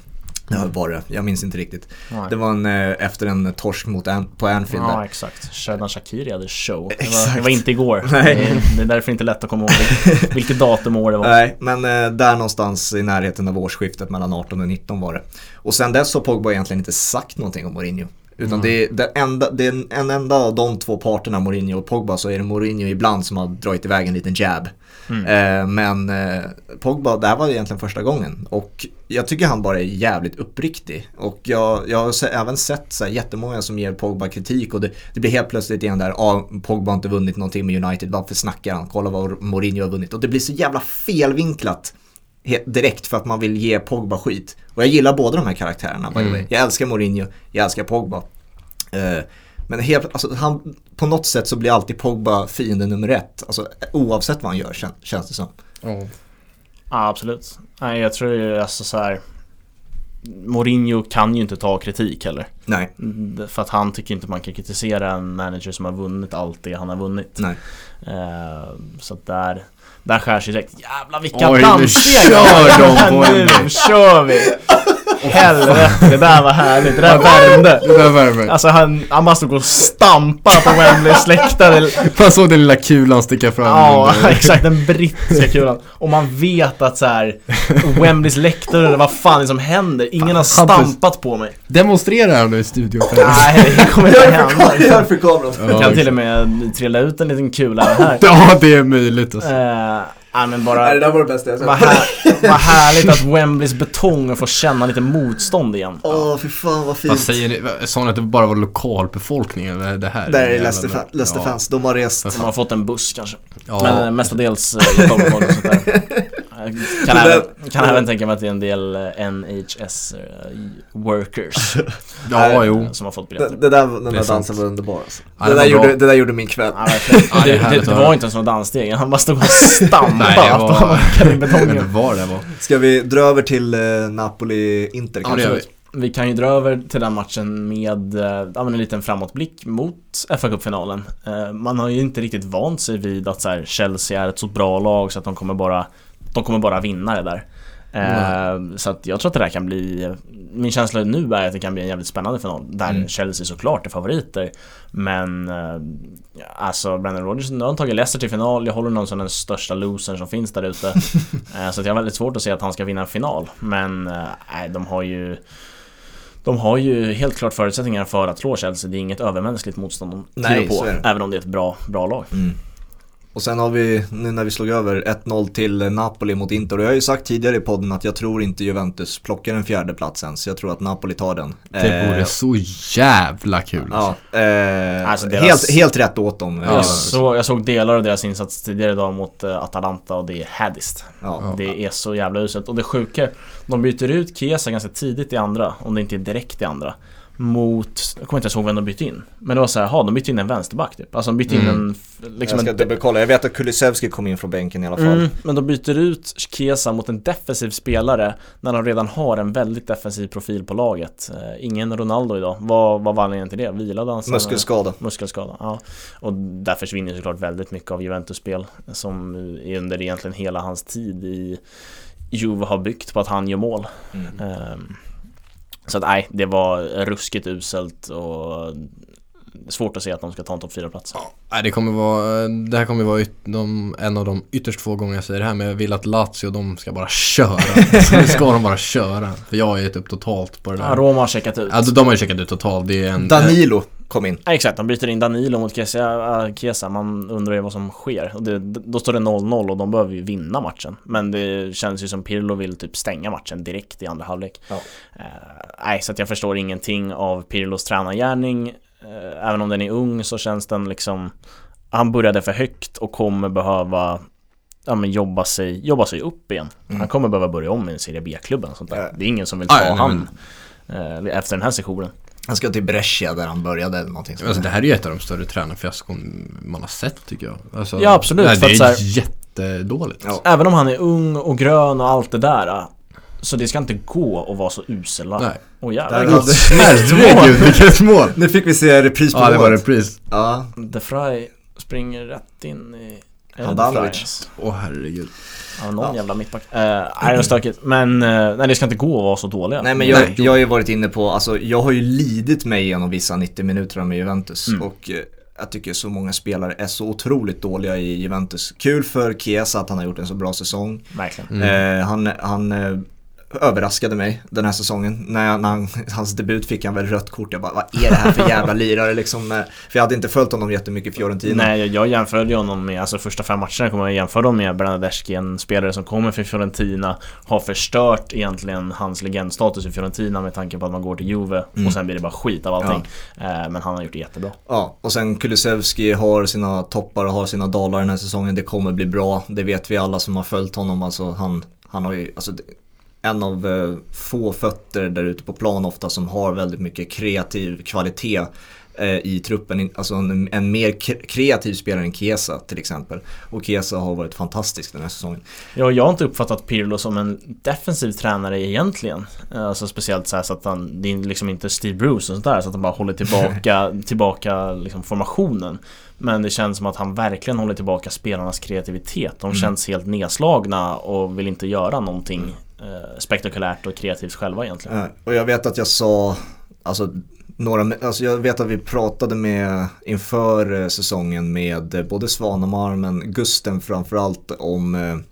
Ja, var det. Jag minns inte riktigt. Nej. Det var en, eh, efter en torsk mot An- på Anfield där. Ja, exakt. Sheridan Shakiri hade show. Det var, det var inte igår. Nej. Det, är, det är därför inte lätt att komma ihåg vilket, vilket datum och år det var. Nej, men eh, där någonstans i närheten av årsskiftet mellan 18 och 19 var det. Och sen dess har Pogba egentligen inte sagt någonting om Mourinho. Utan det, är, det, enda, det är en, en enda av de två parterna, Mourinho och Pogba, så är det Mourinho ibland som har dragit iväg en liten jab. Eh, men eh, Pogba, det här var egentligen första gången. Och jag tycker han bara är jävligt uppriktig. Och jag, jag har även sett så här, jättemånga som ger Pogba kritik och det, det blir helt plötsligt igen där, ah, Pogba har inte vunnit någonting med United, varför snackar han? Kolla vad Mourinho har vunnit. Och det blir så jävla felvinklat direkt för att man vill ge Pogba skit. Och jag gillar båda de här karaktärerna way. Jag älskar Mourinho, jag älskar Pogba. Eh, men helt, alltså, han, på något sätt så blir alltid Pogba fiende nummer ett. Alltså, oavsett vad han gör kän, känns det som. Ja. Ja, absolut. Nej, jag tror ju alltså så här. Mourinho kan ju inte ta kritik heller. Nej, Mm, För att han tycker inte man kan kritisera en manager som har vunnit allt det han har vunnit. nej. Eh, så att där, där skär sig direkt. Jävlar vilka Oj, nu kör de på Nu en. kör vi! Helvete, det där var härligt. Det där värmde. Det där värmer. Alltså han, han bara stod och stampade på Wembleys läktare. Man såg den lilla kulan sticka fram. Ja, exakt. Den brittiska kulan. Och man vet att så här Wembleys läktare, vad fan är det som händer? Ingen har stampat på mig. Demonstrera här nu i studion. Nej, det kommer inte hända. Gör för kameran. Jag kan till och med trilla ut en liten kula här. Ja, det är möjligt alltså. Eh, Nej men Nej, bara, det där var det bästa jag vad, sett. här, vad härligt att Wembleys betong får känna lite motstånd igen. Åh, fy fan vad fint. Vad säger ni? Sa ni att det bara var lokalbefolkningen? Det det här? Där är jävla Leicester, bra. fan, Leicester fans, de har rest. De har fått en buss kanske. Ja. Men eh, mestadels eh, Och där. Kan, även, det- kan även tänka mig att det är en del eh, NHS eh, workers Ja, jo. som har fått Det, biljetter. det där, den där sant. dansen var underbar alltså. Ja, det, det där var gjorde, det där gjorde min kväll. Ja. Ja, det det, det, det var inte ens några danssteg, han bara stod och stampade Nej, det att han var... i betongen. det var. Ska vi dra över till eh, Napoli-Inter Ja, kanske? det gör vi. Vi kan ju dra över till den matchen med ja, en liten framåtblick mot fa Cup-finalen. Man har ju inte riktigt vant sig vid att så här, Chelsea är ett så bra lag så att de kommer bara De kommer bara vinna det där. Eh, Så att jag tror att det där kan bli Min känsla nu är att det kan bli en jävligt spännande final där Mm. Chelsea såklart är favoriter Men eh, Alltså Brendan Rodgers, nu har han tagit Leicester till final Jag håller honom som den största losern som finns där ute Eh, Så att jag har väldigt svårt att se att han ska vinna en final Men eh, nej, de har ju de har ju helt klart förutsättningar för att slå Chelsea. Det är inget övermänskligt motstånd de Nej, på. Även om det är ett bra, bra lag. Mm. Och sen har vi, nu när vi slog över 1-0 till eh, Napoli mot Inter. Och jag har ju sagt tidigare i podden att jag tror inte Juventus plockar en fjärde plats än. Så jag tror att Napoli tar den. Det vore Eh, så jävla kul. Ja, eh, Alltså deras- helt, helt rätt åt dem. Ja. Eh, Jag, så, jag såg delar av deras insats tidigare idag mot eh, Atalanta och det är haddiskt. ja. Det är så jävla uselt. Och det sjuka, de byter ut Chiesa ganska tidigt i andra, om det inte är direkt i andra. Mot, jag kommer inte ens ihåg vem de bytte in. Men det var så här, jaha, de bytte in en vänsterback typ. Alltså de bytte in Mm. en... Liksom jag ska en dubbelkolla, jag vet att Kulusevski kom in från bänken i alla fall. Mm, men de byter ut Chiesa mot en defensiv spelare när de redan har en väldigt defensiv profil på laget. Eh, ingen Ronaldo idag. Vad, vad var anledningen till det? Vilade han? Muskelskada. Muskelskada, ja. Och där försvinner såklart väldigt mycket av Juventus spel som är under egentligen hela hans tid i Juve har byggt på att han gör mål. Mm. Ehm, så att nej, det var ruskigt uselt och svårt att se att de ska ta en topp 4-plats. Nej, det kommer vara, det här kommer vara yt, de, en av de ytterst få gånger jag säger det här men jag vill att Lazio de ska bara köra. Nu ska de bara köra. För jag har gett upp totalt på det Ja, där. Roma har checkat ut. Alltså de har ju checkat ut totalt. Det är en... Danilo kom in. Ja, exakt, de byter in Danilo mot äh, Chiesa. man undrar ju vad som sker. Och det, då står det 0-0 och de behöver ju vinna matchen. Men det känns ju som Pirlo vill typ stänga matchen direkt i andra halvlek. Ja. Eh, nej, så att jag förstår ingenting av Pirlos tränargärning. Eh, även om den är ung så känns den liksom Han började för högt och kommer behöva Ja men jobba sig, jobba sig upp igen. Mm. Han kommer behöva börja om i en Serie B-klubb eller sånt där. Det är ingen som vill ta han eh, efter den här sessionen. Han ska till Brescia där han började eller någonting sånt Alltså det här är ju ett av de större tränarfiaskon man har sett tycker jag. Alltså, Ja, absolut, Nej, för det att är här- jättedåligt. Ja. Även om han är ung och grön och allt det där Så det ska inte gå att vara så usel va? Nej. Åh Där jävlar hade- Herregud, vilket mål! Nu fick vi se repris på Ja, det var målet. repris. Ja, De Frey springer rätt in i... Handanovic. Åh herregud. Ja, någon Ja. jävla mittback. Eh, nej, det är stökigt. Men eh, nej, det ska inte gå att vara så dåliga. Nej men jag, Nej. jag har ju varit inne på, alltså jag har ju lidit mig igenom vissa 90 minuter med Juventus Mm. och eh, jag tycker så många spelare är så otroligt dåliga i Juventus. Kul för Chiesa att han har gjort en så bra säsong. Verkligen. Eh, han han överraskade mig den här säsongen. När, jag, när han, hans debut fick han väl rött kort. Jag bara, vad är det här för jävla lirare liksom? Eh, För jag hade inte följt honom jättemycket i Fiorentina. Nej, jag, jag jämförde honom med, alltså första fem matcherna kommer jag jämföra dem med Bernadeschi, en spelare som kommer från Fiorentina, har förstört egentligen hans legendstatus i Fiorentina med tanke på att man går till Juve Mm. och sen blir det bara skit av allting. Eh, men han har gjort det jättebra. Ja, och sen Kulusevski har sina toppar och har sina dalar den här säsongen. Det kommer bli bra, det vet vi alla som har följt honom. Alltså han, han har ju, alltså en av eh, få fötter där ute på plan ofta som har väldigt mycket kreativ kvalitet eh, i truppen. Alltså en, en mer kreativ spelare än Chiesa till exempel. Och Chiesa har varit fantastisk den här säsongen. Ja, jag har inte uppfattat Pirlo som en defensiv tränare egentligen. Eh, Alltså speciellt så, så att han, det är liksom inte Steve Bruce och sånt där så att han bara håller tillbaka, tillbaka liksom formationen. Men det känns som att han verkligen håller tillbaka spelarnas kreativitet. De Mm. känns helt nedslagna och vill inte göra någonting Eh, spektakulärt och kreativt själva egentligen. Och jag vet att jag sa, alltså, några, alltså jag vet att vi pratade med inför eh, säsongen med eh, både Svanemar men Gusten framförallt om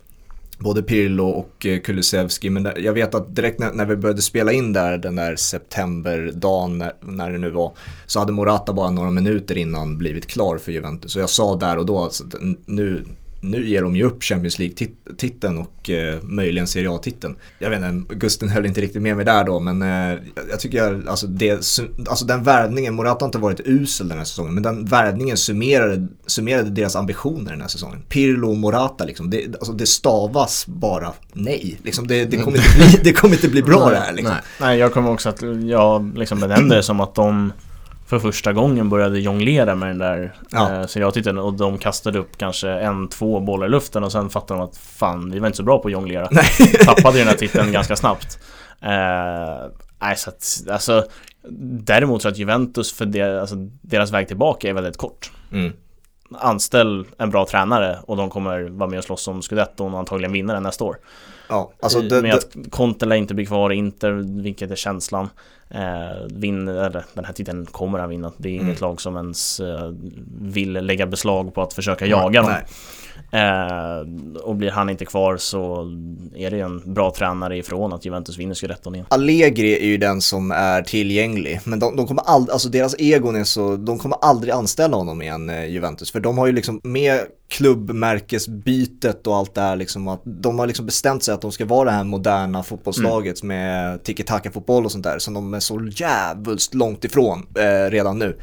både Pirlo och Kulusevski. Men jag vet att direkt när, när vi började spela in där den där septemberdagen när, när det nu var så hade Morata bara några minuter innan blivit klar för Juventus. Så jag sa där och då alltså, att alltså, nu nu ger de ju upp Champions League-titeln och eh, möjligen Serie A-titeln. Jag vet inte, Gusten höll inte riktigt med mig där då men eh, jag tycker alltså, det, alltså den värvningen, Morata har inte varit usel den här säsongen men den värvningen summerade, summerade deras ambitioner den här säsongen. Pirlo och Morata liksom, det, alltså, det stavas bara nej. Liksom, det, det, kommer inte bli, det kommer inte bli bra det här liksom. Nej. Nej, jag kommer också att jag liksom benämnde det som att de för första gången började jonglera med den där Ja. eh, seriatiteln och de kastade upp kanske en, två bollar i luften och sen fattade de att fan, vi var inte så bra på att jonglera. Tappade ju den här titeln ganska snabbt. Eh, nej, så att, alltså Däremot så att Juventus för det, alltså, deras väg tillbaka är väldigt kort. Mm. Anställ en bra tränare och de kommer vara med och slåss om scudetton och antagligen vinna den nästa år. Ja, alltså I- det, med att Conte lär inte bli kvar i Inter, vilket är känslan. Eh, vinner, eller den här titeln kommer han vinna. Det är inget Mm. lag som ens eh, vill lägga beslag på att försöka jaga dem. nej. Eh, och blir han inte kvar så är det en bra tränare ifrån att Juventus vinner scudetton igen. Allegri är ju den som är tillgänglig, men de, de kommer aldrig, alltså deras egon är så, de kommer aldrig anställa honom igen, eh, Juventus, för de har ju liksom med klubbmärkesbytet och allt det här liksom att de har liksom bestämt sig att de ska vara det här moderna fotbollslaget med tiki-taka-fotboll och sånt där som de är så jävligt långt ifrån eh, redan nu.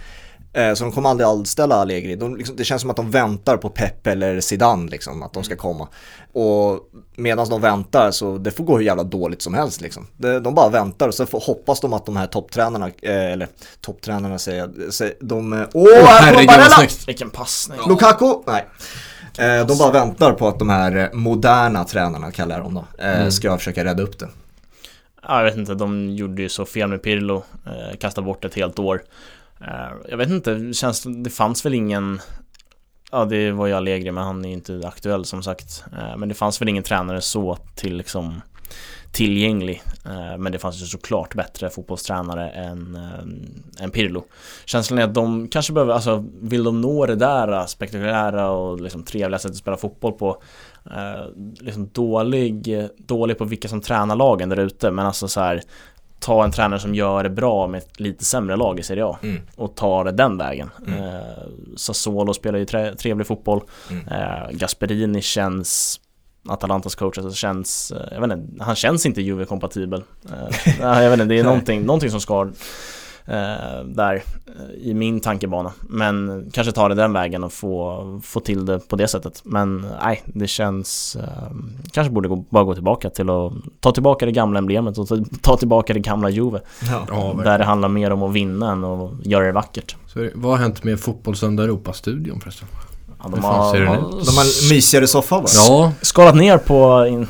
Eh, Så de kommer aldrig anställa Allegri. De, liksom, det känns som att de väntar på Pep eller Zidane liksom, att de ska komma. Och medan de väntar så det får gå hur jävla dåligt som helst liksom. De, de bara väntar och så får, hoppas de att de här topptränarna, eh, eller topptränarna säger jag, de... eh, Åh, kommer herregud, vad snyggt. Vilken passning! Lukaku? Nej. Eh, de bara väntar på att de här moderna tränarna, kallar jag dem då, eh, ska försöka rädda upp det. Ja, jag vet inte, de gjorde ju så fel med Pirlo, eh, kastade bort ett helt år. Eh, jag vet inte, det känns, det fanns väl ingen Ja det var ju Allegri men han är ju inte aktuell som sagt. Eh, men det fanns väl ingen tränare så till liksom tillgänglig. Eh, men det fanns ju såklart bättre fotbollstränare än, än Pirlo. Känslan är att de kanske behöver, alltså vill de nå det där spektakulära och liksom trevliga sättet att spela fotboll på Liksom dålig, dålig på vilka som tränar lagen där ute men alltså så här Ta en tränare som gör det bra med ett lite sämre lag i Serie A Mm. och ta det den vägen. Mm. Eh, Sassuolo spelar ju tre, trevlig fotboll. Mm. Eh, Gasperini känns Atalantas coach, alltså känns, eh, jag vet inte, han känns inte Juve-kompatibel. Eh, jag vet inte, det är någonting, någonting som ska eh, där eh, i min tankebana. Men kanske ta det den vägen och få, få till det på det sättet. Men nej, det känns eh, kanske borde gå, bara gå tillbaka till att ta tillbaka det gamla emblemet och ta, tillbaka det gamla Juve. Ja. Där det handlar mer om att vinna än att göra det vackert. Så är det- vad har hänt med Fotbollssöndag Europa-studion förresten? Ja, fan ser den ut? De har mysigare soffa va? Ja, skalat ner på, in,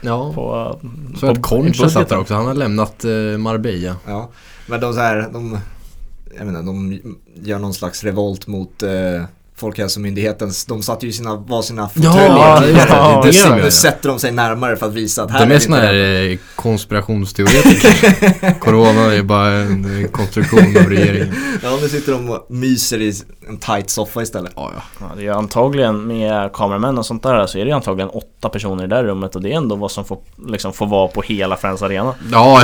ja. på Så att på- Concha i budgeten. satt där också, han har lämnat eh, Marbella. Ja, men de så här, de, jag menar, de gör någon slags revolt mot eh, Folkhälsomyndighetens, de satte ju sina, var sina Ja, fåtöljer ja, ja, det är nu, de nu sätter de sig närmare för att visa att här De är det såna inte här eh, konspirationsteoretiker. Corona är bara en eh, konstruktion av regeringen. Ja, nu sitter de och myser i en tight soffa istället. Ja, ja. Ja, det är antagligen med kameramän och sånt där så är det antagligen åtta personer i det där rummet och det är ändå vad som får, liksom, får vara på hela Friends Arena. Ja,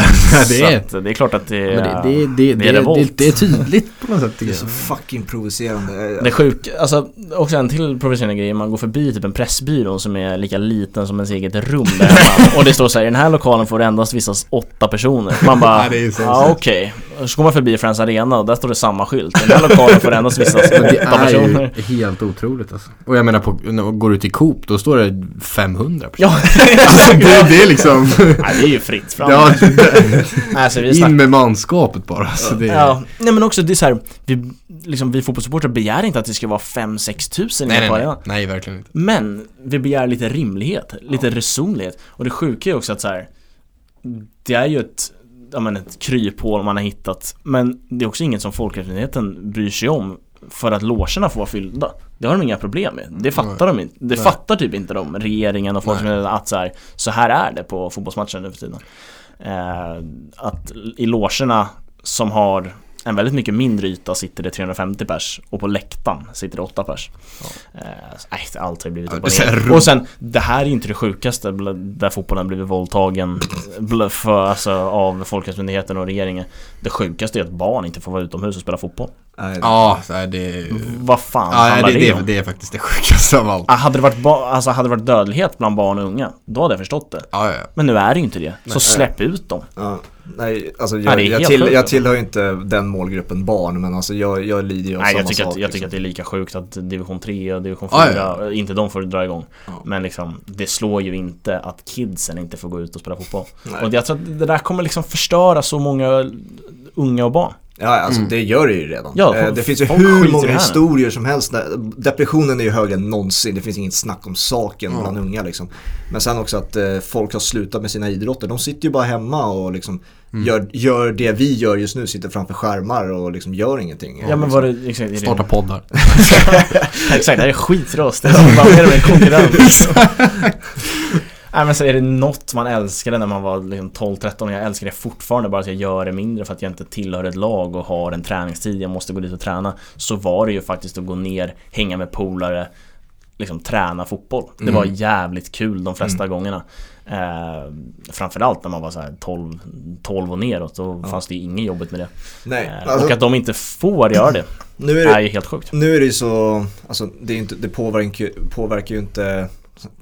det Så är... att det är klart att det är, det, det, det, det är det, revolt. det, det är tydligt på något sätt Det är så fucking provocerande. Det är sjuk, alltså också en till provocerande grej, man går förbi typ en pressbyrå som är lika liten som ens eget rum där hemma och det står så här, i den här lokalen får det endast visas åtta personer. Man bara, Ja, det sant. okej. Så går man förbi Friends Arena och där står det samma skylt. I den här lokalen får det endast visas Men det åtta är personer. ju helt otroligt alltså. Och jag menar, på, när man går ut i Coop, då står det 500 personer. Ja, Alltså, det, det är liksom... Nej, det är ju fritt fram. ja, alltså, in med manskapet bara. Så det är, Ja, nej men också det är så här, vi, liksom, vi fotbollssupportrar begär inte att det ska vara 5-6 tusen nej, nej, nej, nej, verkligen inte. Men vi begär lite rimlighet, lite resonlighet. Och det sjuka är också att så här, det är ju ett, ja, men ett kryphål man har hittat. Men det är också inget som Folkhälsomyndigheten bryr sig om för att logerna får vara fyllda. Det har de inga problem med. Det fattar de inte. Det Nej. fattar typ inte de, regeringen och folk Nej. som att så här, så här är det på fotbollsmatcher nu för tiden. Eh, att i logerna som har en väldigt mycket mindre yta sitter det 350 pers och på läktaren sitter det 8 pers. Eh, så- nej, allt har ju blivit Ja, upp det och ner. Och sen, det här är ju inte det sjukaste där fotbollen blivit våldtagen för, alltså, av Folkhälsomyndigheten och regeringen. Det sjukaste är att barn inte får vara utomhus och spela fotboll. Nej, Ja, det... Vad fan Ja, handlar det, det, det, om? det är faktiskt det sjukaste av allt. Ah, Hade det, varit alltså, hade det varit dödlighet bland barn och unga, då hade jag förstått det. Ja, ja. Men nu är det ju inte det. Så Nej. släpp ut dem. Ja, nej, alltså Ja, jag, är jag, till, jag tillhör inte den målgruppen barn, men alltså jag, jag lider ju av Nej, samma jag tycker, sak. att, jag tycker liksom. att det är lika sjukt att division 3 och division 4, Ja, inte de får dra igång. Ja. Men liksom, det slår ju inte att kidsen inte får gå ut och spela fotboll. Nej. Och jag tror att det där kommer liksom förstöra så många unga och barn. Ja, alltså Mm. det gör det ju redan. Ja, Eh, det finns ju hur många historier som helst. Där, depressionen är ju högre än någonsin. Det finns inget snack om saken Ja. bland unga liksom. Men sen också att eh, folk har slutat med sina idrotter. De sitter ju bara hemma och liksom Mm. gör, gör det vi gör just nu. Sitter framför skärmar och liksom gör ingenting. Ja, men liksom. var det, exakt, det, Starta poddar. exakt, det här är skitrost. Det är bara mer med konkurrens. Nej men så är det något man älskade när man var liksom 12-13 och jag älskar det fortfarande bara att jag gör det mindre för att jag inte tillhör ett lag och har en träningstid, jag måste gå dit och träna. Så var det ju faktiskt att gå ner, hänga med polare, liksom träna fotboll. Det var Mm. jävligt kul de flesta gångerna. Eh, framförallt när man var så här 12, 12 och neråt, då Ja. fanns det ju inget jobbigt med det. Nej, Eh, alltså, och att de inte får göra det, nu är är det, ju helt sjukt. nu är det ju så, alltså det, är inte, det påverkar, påverkar ju inte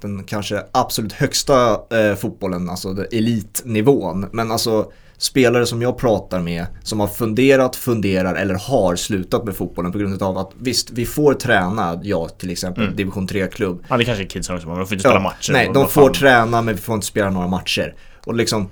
den kanske absolut högsta eh, fotbollen, alltså elitnivån. Men alltså spelare som jag pratar med som har funderat, funderar eller har slutat med fotbollen på grund av att visst, vi får träna, jag till exempel, Mm. division 3-klubb. Ja det kanske är kidsen också, men de får inte spela matcher. Nej, de får fan. träna men vi får inte spela några matcher. Och liksom,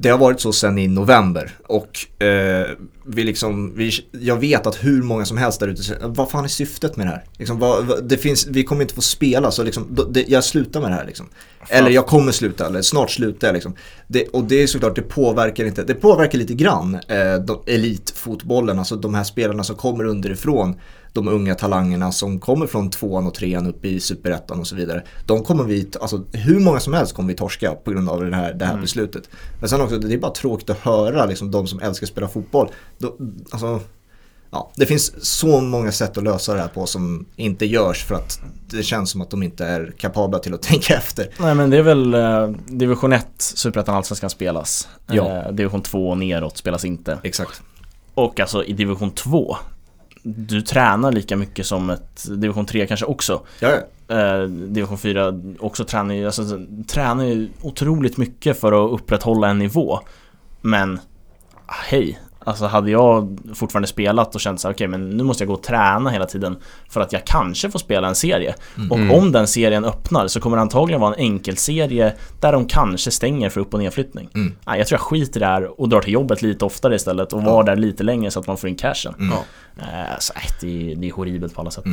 det har varit så sedan i november och eh, vi liksom, vi, jag vet att hur många som helst där ute säger, vad fan är syftet med det här? Liksom, vad, vad, det finns, vi kommer inte få spela så liksom, det, jag slutar med det här liksom. Eller jag kommer sluta, eller snart slutar jag liksom. Det, och det är såklart, det påverkar inte, det påverkar lite grann eh, de, elitfotbollen, alltså de här spelarna som kommer underifrån de unga talangerna som kommer från tvåan och trean upp i superettan och så vidare. De kommer vi, alltså hur många som helst kommer vi torska på grund av det här, det här Mm. beslutet. Men sen också, det är bara tråkigt att höra liksom de som älskar att spela fotboll. Då, alltså, ja, det finns så många sätt att lösa det här på som inte görs för att det känns som att de inte är kapabla till att tänka efter. Nej men det är väl eh, Division 1, Superettan Allsvenskan spelas. Ja. Eh, Division 2 och neråt spelas inte. Exakt. Och alltså i Division 2, du tränar lika mycket som ett Division 3 kanske också. Ja, ja. Eh, Division 4 också tränar ju, alltså, tränar ju otroligt mycket för att upprätthålla en nivå. Men, ah, hej. Alltså hade jag fortfarande spelat och känt så här, okej men nu måste jag gå och träna hela tiden För att jag kanske får spela en serie Och Mm. om den serien öppnar så kommer det antagligen vara en enkelserie Där de kanske stänger för upp och nedflyttning Mm. Nej, Jag tror jag skiter där och drar till jobbet lite oftare istället och var där lite längre så att man får in cashen Mm. Ja. Så nej, det, är- det är horribelt på alla sätt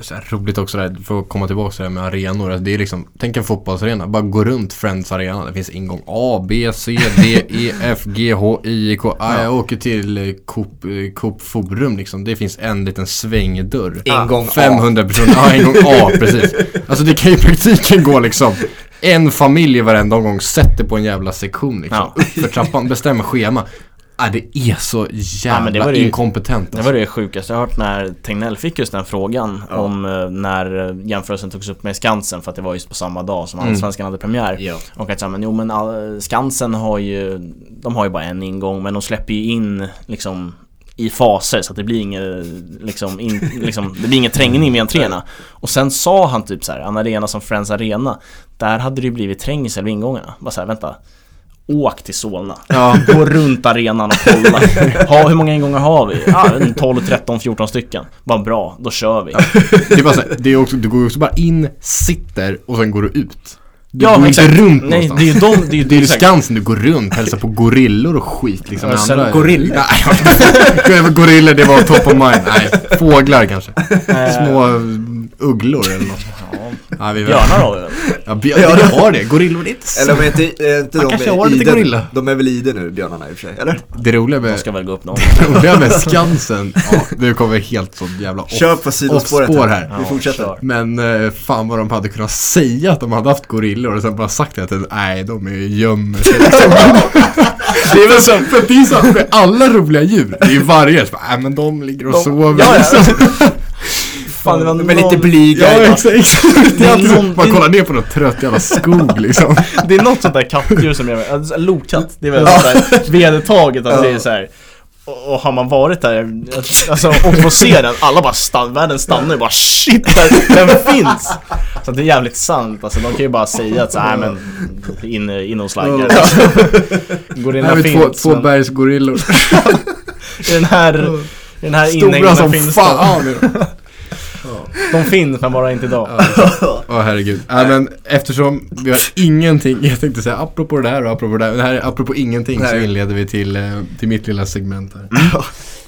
så här, roligt också där, för att komma tillbaka till det här med arenor. Alltså, det är liksom, tänk en fotbollsarena, bara gå runt Friends arena. Det finns ingång A, B, C, D, E, F, G, H, I, K. Ah, jag åker till eh, Coop, eh, Coop Forum liksom. Det finns en liten svängdörr. Ingång A. 500 personer, ja ingång A precis. Alltså det kan ju i praktiken gå liksom en familj varenda omgång sätter på en jävla sektion liksom. Ja. Upp för trappan, bestämmer schema. Ah, det är så jävla men det det inkompetent Det alltså. var det sjukaste jag hört när Tegnell fick just den frågan Ja. om eh, när jämförelsen togs upp med Skansen för att det var just på samma dag som Mm. Allsvenskan hade premiär. Ja. Och att säga, men jo men all, Skansen har ju, de har ju bara en ingång men de släpper ju in liksom i faser så att det blir inget, liksom, in, liksom, det blir ingen trängning vid entréerna. Och sen sa han typ så här, en arena som Friends Arena, där hade det ju blivit trängsel vid ingångarna. Bara så här, vänta. Åk till Solna. Ja. Gå runt arenan och kolla. Ha, hur många ingångar har vi? Ja, en 12, 13, 14 stycken. Vad bra, då kör vi. Det är bara så här, det är också, du går också bara in, sitter och sen går du ut. Du Ja, går exakt. inte runt Nej, någonstans. det är ju de, det är ju Det är. Skansen, du går runt, hälsar på gorillor och skit liksom. Ja, andra- gorillor? Nej, gorillor det var top of mind. Nej, fåglar kanske. Eh, Små ugglor eller något. Ja, vi Björnar har vi väl? Ja, björ, ja, det har det. Gorillor, det är inte så. Eller om inte, är inte de kanske har i lite gorilla. De är väl i det nu, björnarna i och för sig, eller? Det roliga De med, ska väl gå upp någon. det roliga med Skansen, ja, nu kommer vi helt så jävla off, Kör på sidospåret off-spår här. Ja, Vi fortsätter. kör. Men eh, fan vad de hade kunnat säga att de hade haft gorillor och sen bara sagt det att nej de är ju gömmer sig. Det är väl så, för det är så med alla roliga djur, det är ju vargar, så bara, nej men de ligger och De- sover Ja, ja. liksom. Fan, det var De är lite någon- blyga. Ja exakt, exakt. Det är alltid så, någon- man kollar ner på någon trött jävla skog liksom. Det är något sånt där kattdjur som jag alltså, Lokatt, det är väl sånt där vedertaget att det är så här. Och har man varit där, alltså och får se den, alla bara stannar, världen stannar och bara shit, där, den finns! Så det är jävligt sant, alltså de kan ju bara säga att här, men in, in och slaggar har vi två, finns, två men bergsgorillor. i den här, i den här Stora inhägnaden som finns fan. är de. De. Finns men bara inte idag Åh herregud. Nej men eftersom vi har ingenting, jag tänkte säga apropå det här och apropå det här, det här är apropå ingenting så Nej. inleder vi till, eh, till mitt lilla segment här.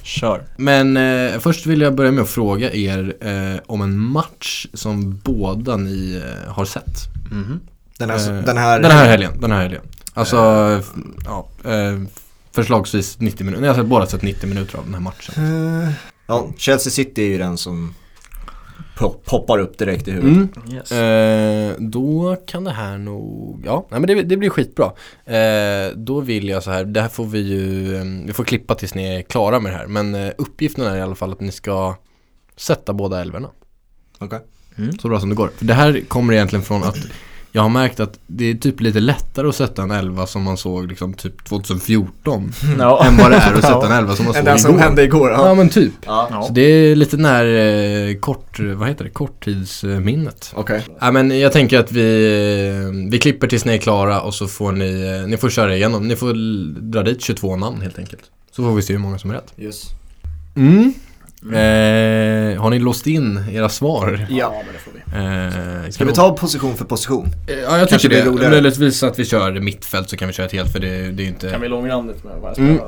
Kör Men eh, först vill jag börja med att fråga er eh, om en match som båda ni eh, har sett. Mhm. Den här, Eh, den här, Den här helgen, den här helgen. Alltså, f- ja, eh, förslagsvis 90 minuter. Ni har sett, båda sett 90 minuter av den här matchen. Eh, Ja, Chelsea City är ju den som po- poppar upp direkt i huvudet. Mm. yes. Eh, då kan det här nog, ja, nej, men det, det blir skitbra. Eh, då vill jag så här, det här får vi ju, eh, vi får klippa tills ni är klara med det här. Men eh, uppgiften är i alla fall att ni ska sätta båda älvorna. Okej. Mm. Så bra som det går. För det här kommer egentligen från att jag har märkt att det är typ lite lättare att sätta en elva som man såg liksom typ 2014 Ja. än vad det är att sätta en elva som man Än såg den som igår. hände igår. Ja Ja. men typ. Ja. Så det är lite när eh, kort, vad heter det, korttidsminnet. Okej. Ja men jag tänker att vi, eh, vi klipper tills ni är klara och så får ni, eh, ni får köra igenom. Ni får dra dit 22 namn helt enkelt. Så får vi se hur många som är rätt. Yes. Mm. Eh, har ni låst in era svar? Ja. men det får vi Eh, Ska kan vi ta position för position? Eh, Ja jag tycker det. Möjligtvis att vi kör mittfält så kan vi köra ett helt för det, det är ju inte Kan vi långrandigt med varje Mm.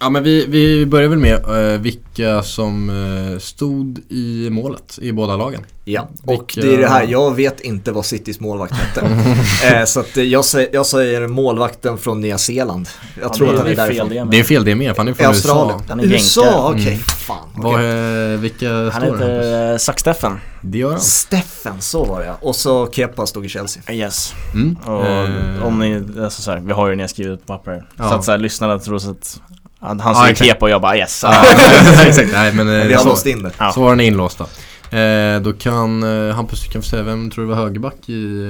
Ja men vi, vi börjar väl med eh, vilka som eh, stod i målet i båda lagen. Ja. Och Vilka- det är det här, jag vet inte vad Citys målvakt hette. eh, så att eh, jag, säger, jag säger målvakten från Nya Zeeland. Jag Ja, tror att han det är är fel därifrån. det. Det är fel det med, för han är från Australien. USA. Han är USA, okej. Mm. Fan. Vad, okej. eh, vilka Han står det? Hampus? heter Sack-Steffen Det gör han. Steffen, så var det ja. Och så Kepa stod i Chelsea. Yes Mm. Och Eh, om ni, alltså så här, vi har ju nedskrivet på papper Ja. Så att så här, lyssnarna tror att Han, han Ja, säger exakt. Kepa och jag bara yes Ja, exakt, nej men Vi eh, har så, låst in det. Ja. svaren är inlåsta. Eh, då kan eh, Hampus, du kan få säga vem tror du var högerback i,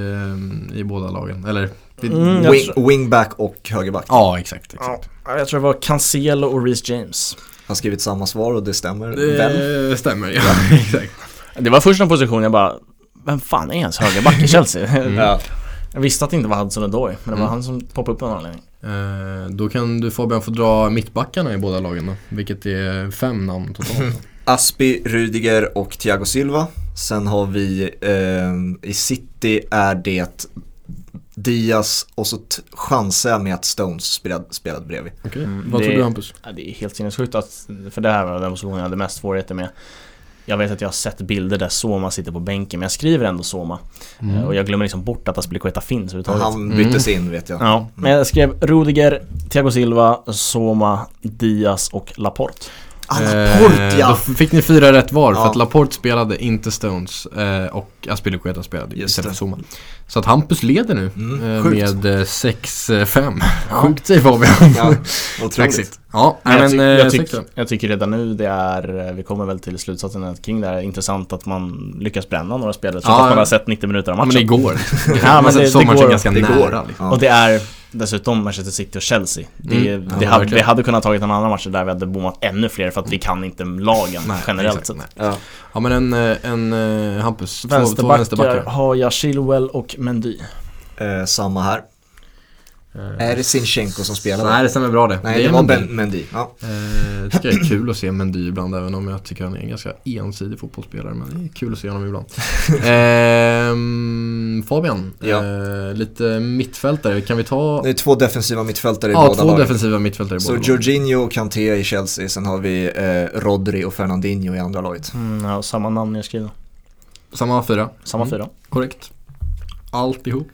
eh, i båda lagen? Eller? Mm, Wing, tror- wingback och högerback. Ja, exakt. exakt. Ja, jag tror det var Cancelo och Reece James har skrivit samma svar och det stämmer väl? Det stämmer, ja. exakt. Det var första position jag bara Vem fan är ens högerback i Chelsea? Mm. Ja. Jag visste att det inte var Hudson Odoi, men det var Mm. han som poppade upp av någon anledning. Eh, då kan du Fabian få dra mittbackarna i båda lagen då. Vilket är fem namn totalt. Aspi, Rudiger och Thiago Silva. Sen har vi eh, i City är det Diaz och så chansar jag med att Stones spelade, spelade bredvid. Okej, Mm, vad tror du Hampus? Ja, det är helt sinnessjukt att, för det här var den positionen jag hade mest svårigheter med. Jag vet att jag har sett bilder där Soma sitter på bänken, men jag skriver ändå Soma. Mm. Eh, Och jag glömmer liksom bort att Aspilicueta finns överhuvudtaget. Han byttes in vet jag. Ja, men jag skrev Rudiger, Thiago Silva, Soma, Diaz och Laporte. Ah, Laporte ja! Då fick ni fyra rätt var för Ja. att Laporte spelade inte Stones eh, och Aspilicueta spelade Just istället det. för Zuma. Så att Hampus leder nu Mm, eh, med eh, 6-5. Sjukt säger Fabian. Ja, otroligt. Ja, Men jag, ty- jag, tyck- jag tycker redan nu det är, vi kommer väl till slutsatsen att kring det här, intressant att man lyckas bränna några spelare trots Ja, att man har sett 90 minuter av Ja, men matchen. igår. Ja, men det, det- det är går. ganska Det går. nära. Liksom. Och det är dessutom Manchester City och Chelsea. Det, Mm. det Ja, hade, vi hade kunnat tagit en annan match där vi hade bommat ännu fler för att vi kan inte lagen Nej, generellt sett. Ja. Ja men en, eh, en eh, Hampus, två, två Vänsterbackar vänsterbackar. har jag Chilwell och Mendy. Eh, samma här. Eh, Är det Sinchenko som spelar? Nej det stämmer bra det. Nej, det det, är var Mendy. Mendy. Ja. Eh, tycker jag är kul att se Mendy ibland även om jag tycker han är en ganska ensidig fotbollsspelare. Men det är kul att se honom ibland. Ehm, Fabian, Ja. eh, lite mittfältare. Kan vi ta Det är två defensiva mittfältare i ja, båda två lagen. defensiva mittfältare i Så båda lagen. Jorginho och Kanté i Chelsea, sen har vi eh, Rodri och Fernandinho i andra laget. Mm, ja, samma namn jag skriver. Samma fyra, Samma Mm. fyra. korrekt. Alltihop.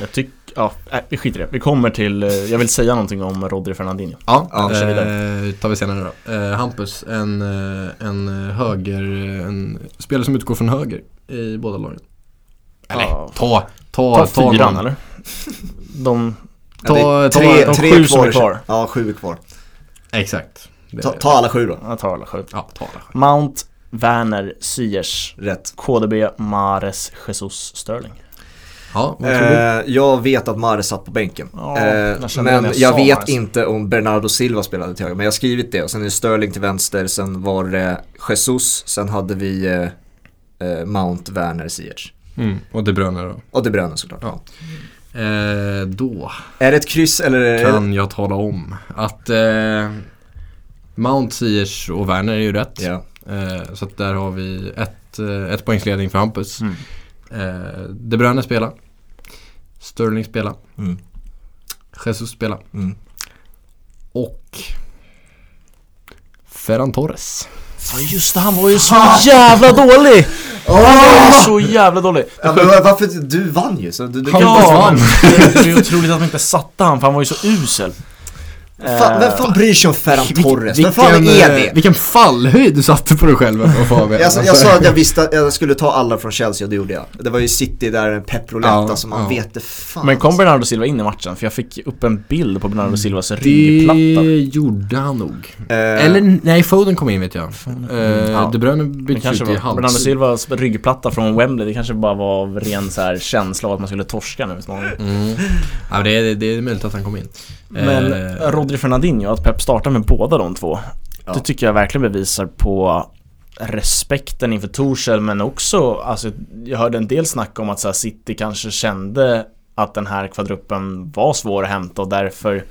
Jag tycker, ja, nej, vi skiter i det. Vi kommer till, eh, jag vill säga någonting om Rodri Fernandinho. Ja, Ja, eh, tar vi senare då. Eh, Hampus, en, eh, en höger, en spelare som utgår från höger i båda lagen. Eller Ja. ta, ta, Ta fyran någon. eller? De, Ta, Ja, det är ta, tre, de tre sju som är kvar. Ja, sju är kvar. Exakt. Ta, ta alla sju då. jag tar alla sju. Ja, ta alla. Mount, Werner, Ziyech, Rätt. KDB, Mares, Jesus, Sterling. Ja, vad tror du? Eh, jag vet att Mahrez satt på bänken. Ja, eh, jag men jag jag vet Mahrez. inte om Bernardo Silva spelade till höger. Men jag har skrivit det. Och sen är det Sterling till vänster. Sen var det Jesus. Sen hade vi eh, eh, Mount, Werner, Ziyech. Mm, och De Bruyne då? Och De Bruyne såklart. Ja. Eh, då Är det ett kryss eller? Kan jag tala om att eh, Mount, Ziyech och Werner är ju rätt. Ja. Eh, så där har vi ett, eh, ett poängsledning för Hampus. Mm. Eh, De Bruyne spelar. Sterling spelar. Mm. Jesus spelar. Mm. Och Ferran Torres. Ja just det, han var ju så jävla dålig! Han var ju så jävla dålig! Ja, men var- varför? Du vann ju. Så du, du kan Han inte vann. men det är ju otroligt att de inte satte han för han var ju så usel. Fan, vem fan bryr sig om Ferran Torres? Vem Vilken, fan är eh, det? Vilken fallhöjd du satte på dig själv Fabian. Jag, sa- jag sa att jag visste att jag skulle ta alla från Chelsea och det gjorde jag. Det var ju City där, Pep Roulette, Ja, alltså man ja. vet det fan. Men kom Bernardo Silva in i matchen? För jag fick upp en bild på Bernardo Silvas Det ryggplatta. gjorde han nog. Eh, Eller nej, Foden kom in vet jag. Eh, Ja. De Bruyne Det byttes kanske ut i var Bernardo. Silvas ryggplatta från Wembley, det kanske bara var av ren så här känsla av att man skulle torska nu utmaningen. Mm. Ja, det, är, det är möjligt att han kom in. Men Eh, Rodri Fernandinho, att Pep startar med båda de två Ja. Det tycker jag verkligen bevisar på respekten inför Torshäll men också, alltså jag hörde en del snack om att så här, City kanske kände att den här kvadruppen var svår att hämta och därför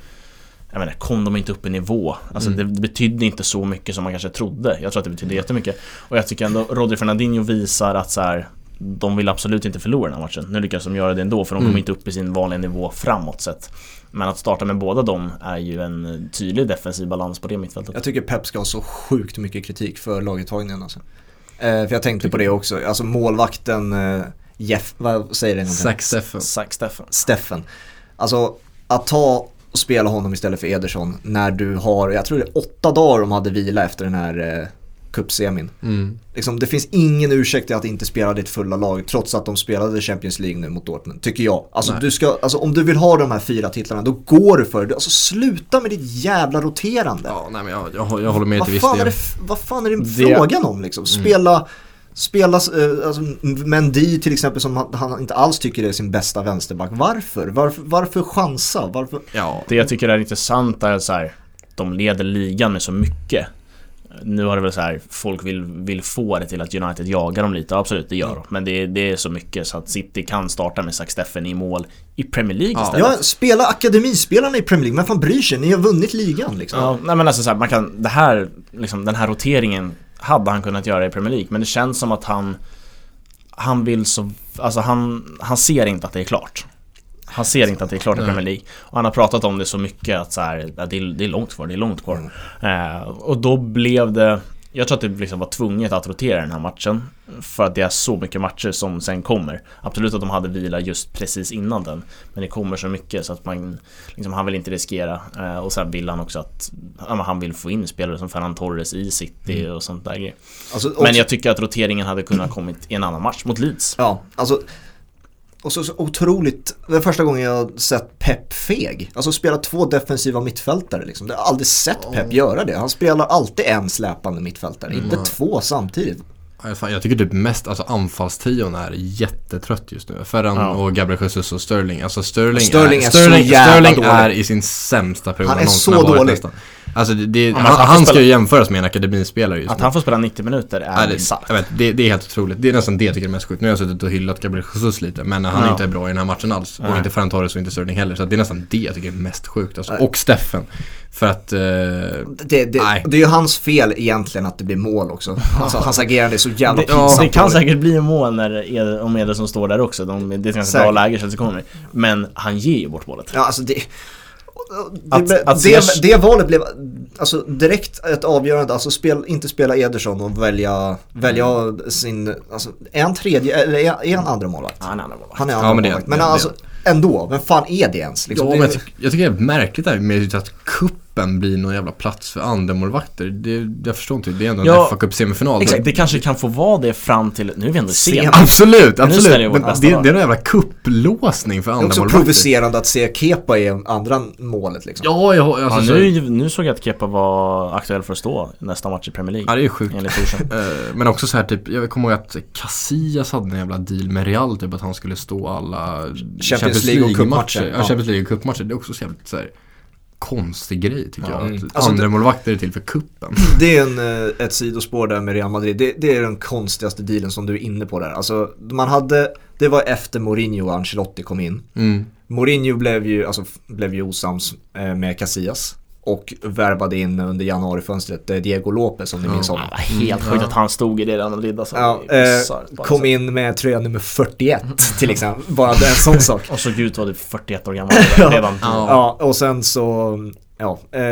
jag menar, kom de inte upp i nivå. Alltså Mm. det betydde inte så mycket som man kanske trodde. Jag tror att det betydde jättemycket. Och jag tycker ändå Rodri Fernandinho visar att så här, de vill absolut inte förlora den här matchen. Nu lyckas de göra det ändå för de Mm. kommer inte upp i sin vanliga nivå framåt sett. Men att starta med båda dem är ju en tydlig defensiv balans på det mittfältet. Jag tycker Pep ska ha så sjukt mycket kritik för laguttagningen alltså. Eh, för jag tänkte på det också, alltså målvakten eh, Jeff, vad säger det? Zach Steffen. Zack Steffen. Steffen. Alltså att ta och spela honom istället för Ederson när du har, jag tror det är åtta dagar de hade vila efter den här eh, cupsemin. Mm. Liksom, det finns ingen ursäkt till att inte spela ditt fulla lag trots att de spelade Champions League nu mot Dortmund, tycker jag. Alltså, Nej. du ska, alltså om du vill ha de här fyra titlarna, då går du för det. Alltså sluta med ditt jävla roterande. Ja, nej men jag, jag, jag håller med till vad, viss fan är del. vad fan är det, Det- frågan om liksom? Spela, spela eh, alltså, Mendy till exempel som han, han inte alls tycker är sin bästa vänsterback. Varför? Varför, varför chansa? Varför? Ja, Det jag tycker är intressant är så här, de leder ligan med så mycket. Nu har det väl så här, folk vill, vill få det till att United jagar dem lite, absolut det gör de. Men det, det är så mycket så att City kan starta med Zack Steffen i mål i Premier League Ja. istället. Ja, spela akademispelarna i Premier League, men fan bryr sig? Ni har vunnit ligan liksom. Ja, nej men alltså så här, man kan, det här, liksom, den här roteringen hade han kunnat göra i Premier League, men det känns som att han Han vill så, alltså han, han ser inte att det är klart Han ser inte att det är klart i. Premier League. Och han har pratat om det så mycket att så här, ja, det, är, det är långt kvar, det är långt kvar. Eh, Och då blev det Jag tror att det liksom var tvunget att rotera den här matchen. För att det är så mycket matcher som sen kommer. Absolut att de hade vila just precis innan den. Men det kommer så mycket så att man liksom, Han vill inte riskera. Eh, Och sen vill han också att ja, Han vill få in spelare som Ferran Torres i City och sånt där Alltså, också, Men jag tycker att roteringen hade kunnat kommit i en annan match mot Leeds. Ja, alltså och så, så otroligt, det är första gången jag har sett Pep feg. Alltså spela två defensiva mittfältare liksom. Jag har aldrig sett Pep göra det. Han spelar alltid en släpande mittfältare, inte två samtidigt. Ja, fan, Jag tycker typ mest, alltså anfallstrion är jättetrött just nu. Ferran Ja. och Gabriel Jesus och Sterling. Alltså Sterling, Sterling är så Sterling, jävla Sterling dålig. är i sin sämsta period Han är så dålig. nästan. Alltså det, det, men han, han han ska spela- ju jämföras med en akademispelare just Att nu. han får spela 90 minuter Ja, är det, bisarrt vet, det, det är helt otroligt. Det är nästan det jag tycker är mest sjukt. Nu har jag suttit och hyllat Gabriel Jesus lite, men han Ja. inte är bra i den här matchen alls. Och inte Ferran Torres och inte Sterling heller. Så att det är nästan det jag tycker är mest sjukt. Alltså. Och Steffen. För att... Eh, Det, det, Nej. det är ju hans fel egentligen att det blir mål också. Alltså, hans agerande är så jävla det, pinsamt det kan säkert bli en mål när Ed, om Ederson står där också. De, det är ett ganska bra läge Chelsea kommer. Men han ger ju bort målet. Ja, alltså det... Det, Att- det, se- det valet blev alltså direkt ett avgörande, alltså spel, inte spela Ederson och välja, välja sin, alltså är han tredje, eller är, är han andra målvakt? Ja, han är andra målvakt. Han är Ja, andra men det är- målvakt. Men det alltså ändå, vem fan är det ens? Liksom, ja, det, men jag, ty- jag tycker det är märkligt där med att kuppen blir någon jävla plats för andremålvakter. Det, jag förstår inte, det är ändå en Ja, FA Cup semifinal. Exakt, det kanske kan få vara det fram till, nu är vi ändå Sen. sent. Absolut, Men absolut. Men nästa det, det är en jävla kupplåsning för det är också andremålvakter. provocerande att se Kepa i andra målet liksom. Ja, jag, Ja, alltså, nu, nu såg jag att Kepa var aktuell för att stå nästa match i Premier League. Ja, det är sjukt. Eh, Men också så här typ, jag kommer ihåg att Casillas hade en jävla deal med Real typ att han skulle stå alla Champions, League och cupmatcher, Ja, ja. Champions League och cupmatcher. Det är också så jävligt så här, konstig grej tycker Ja. jag. Mm. Att Alltså, det- andremålvakter är till för kuppen. Det är en, eh, ett sidospår där med Real Madrid. Det, det är den konstigaste dealen som du är inne på där. Alltså man hade, det var efter Mourinho och Ancelotti kom in. Mm. Mourinho blev ju, alltså, blev ju osams eh, med Casillas och värvade in under januarifönstret eh, Diego Lopez om ni minns Ja, honom. det var helt Mm, sjukt ja. att han stod i det Real Madrid alltså. Ja, Det eh, kom in med tröja nummer 41 till exempel. Bara det en sån sak. Och såg ut vara typ 41 år gammal redan. Ja. Ja, och sen så, ja, eh,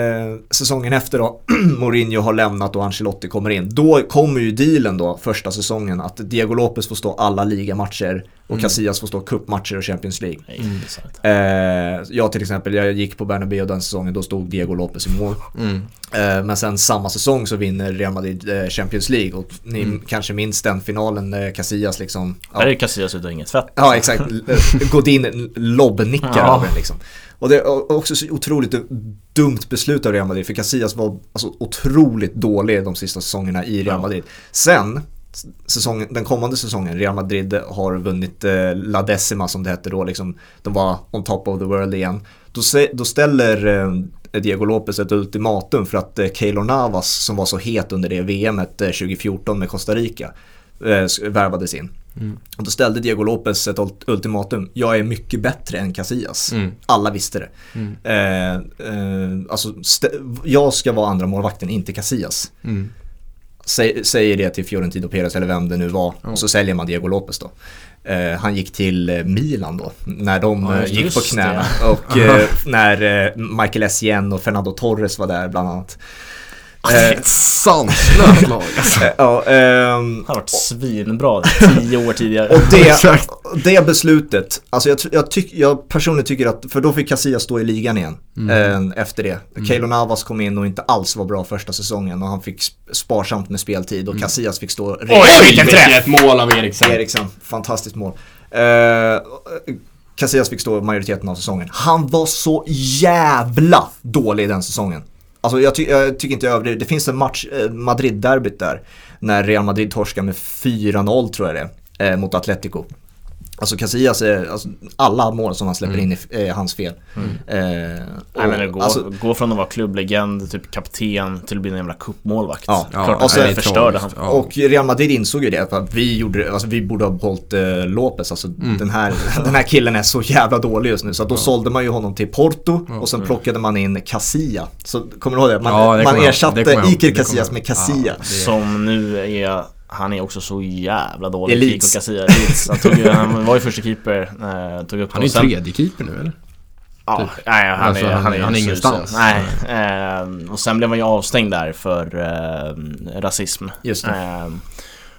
säsongen efter då, Mourinho har lämnat och Ancelotti kommer in. Då kommer ju dealen då, första säsongen, att Diego Lopez får stå alla ligamatcher och Casillas får stå cupmatcher och Champions League. Bisarrt. Eh, jag till exempel, jag gick på Bernabéu den säsongen, då stod Diego Lopez i mål. Mm. Eh, men sen samma säsong så vinner Real Madrid eh, Champions League och ni Mm. kanske minns den finalen när Casillas liksom Där är Casillas och inget fett. Ja exakt, Godin lobbnickar Ja. över den liksom. Och det är också så otroligt dumt beslut av Real Madrid för Casillas var alltså otroligt dålig de sista säsongerna i Real. Madrid. Sen, säsongen, den kommande säsongen, Real Madrid har vunnit eh, La Decima som det hette då, liksom, de var on top of the world igen. Då, sä- då ställer eh, Diego Lopez ett ultimatum för att eh, Keylor Navas som var så het under det VMet eh, 2014 med Costa Rica eh, värvades in. Mm. Och då ställde Diego Lopez ett ult- ultimatum. Jag är mycket bättre än Casillas. Mm. Alla visste det. Mm. Eh, eh, alltså, jag ska vara andra målvakten, inte Casillas. Mm. Säg, säger det till Fiorentino Perez eller vem det nu var. Och så säljer man Diego Lopez då. Eh, han gick till eh, Milan då, när de just gick på det. knäna. Och eh, när Michael Essien och Fernando Torres var där bland annat. Det är ett sanslöst lag alltså. Eh, ja, ehm, Han har varit svinbra tio år tidigare. Och det, det beslutet, alltså jag, jag, tyck, jag personligen tycker att, för då fick Casillas stå i ligan igen eh, efter det. Keylor Navas kom in och inte alls var bra första säsongen och han fick sp- sparsamt med speltid och Casillas fick stå vilken träff! mål av Eriksen! Eriksen, fantastiskt mål. Eh, Casillas fick stå majoriteten av säsongen. Han var så jävla dålig den säsongen. Alltså jag, ty- jag tycker inte jag överdriver. Det finns en match, eh, Madrid-derbyt där, när Real Madrid torskar med 4-0 tror jag det är, eh, mot Atletico. Alltså Casillas, är, alltså, alla mål som han släpper Mm. in är, är hans fel. Eh, Nej och, men det går, alltså, gå från att vara klubblegend, typ kapten, till att bli en jävla cupmålvakt. Ja. Klart Ja, och det sen- förstörde han. Ja. Och Real Madrid insåg ju det, att vi, gjorde, alltså, vi borde ha behållit eh, Lopez, alltså Mm. den, här, den här killen är så jävla dålig just nu. Så att då sålde man ju honom till Porto och sen plockade man in Casilla. Så kommer du ihåg det? Man, Ja, det man ersatte. Iker Casillas med Casilla. Ja, Som nu är, han är också så jävla dålig. Elites. Kiko Casilla, Elites. Han, tog, han var ju första keeper, eh, tog upp Han är sen- tredje keeper nu eller? Ja, typ. nej, han, Alltså, är, han han är- är, han är ingenstans. Nej, eh, och sen blev han ju avstängd där för eh, rasism. Just det. Eh,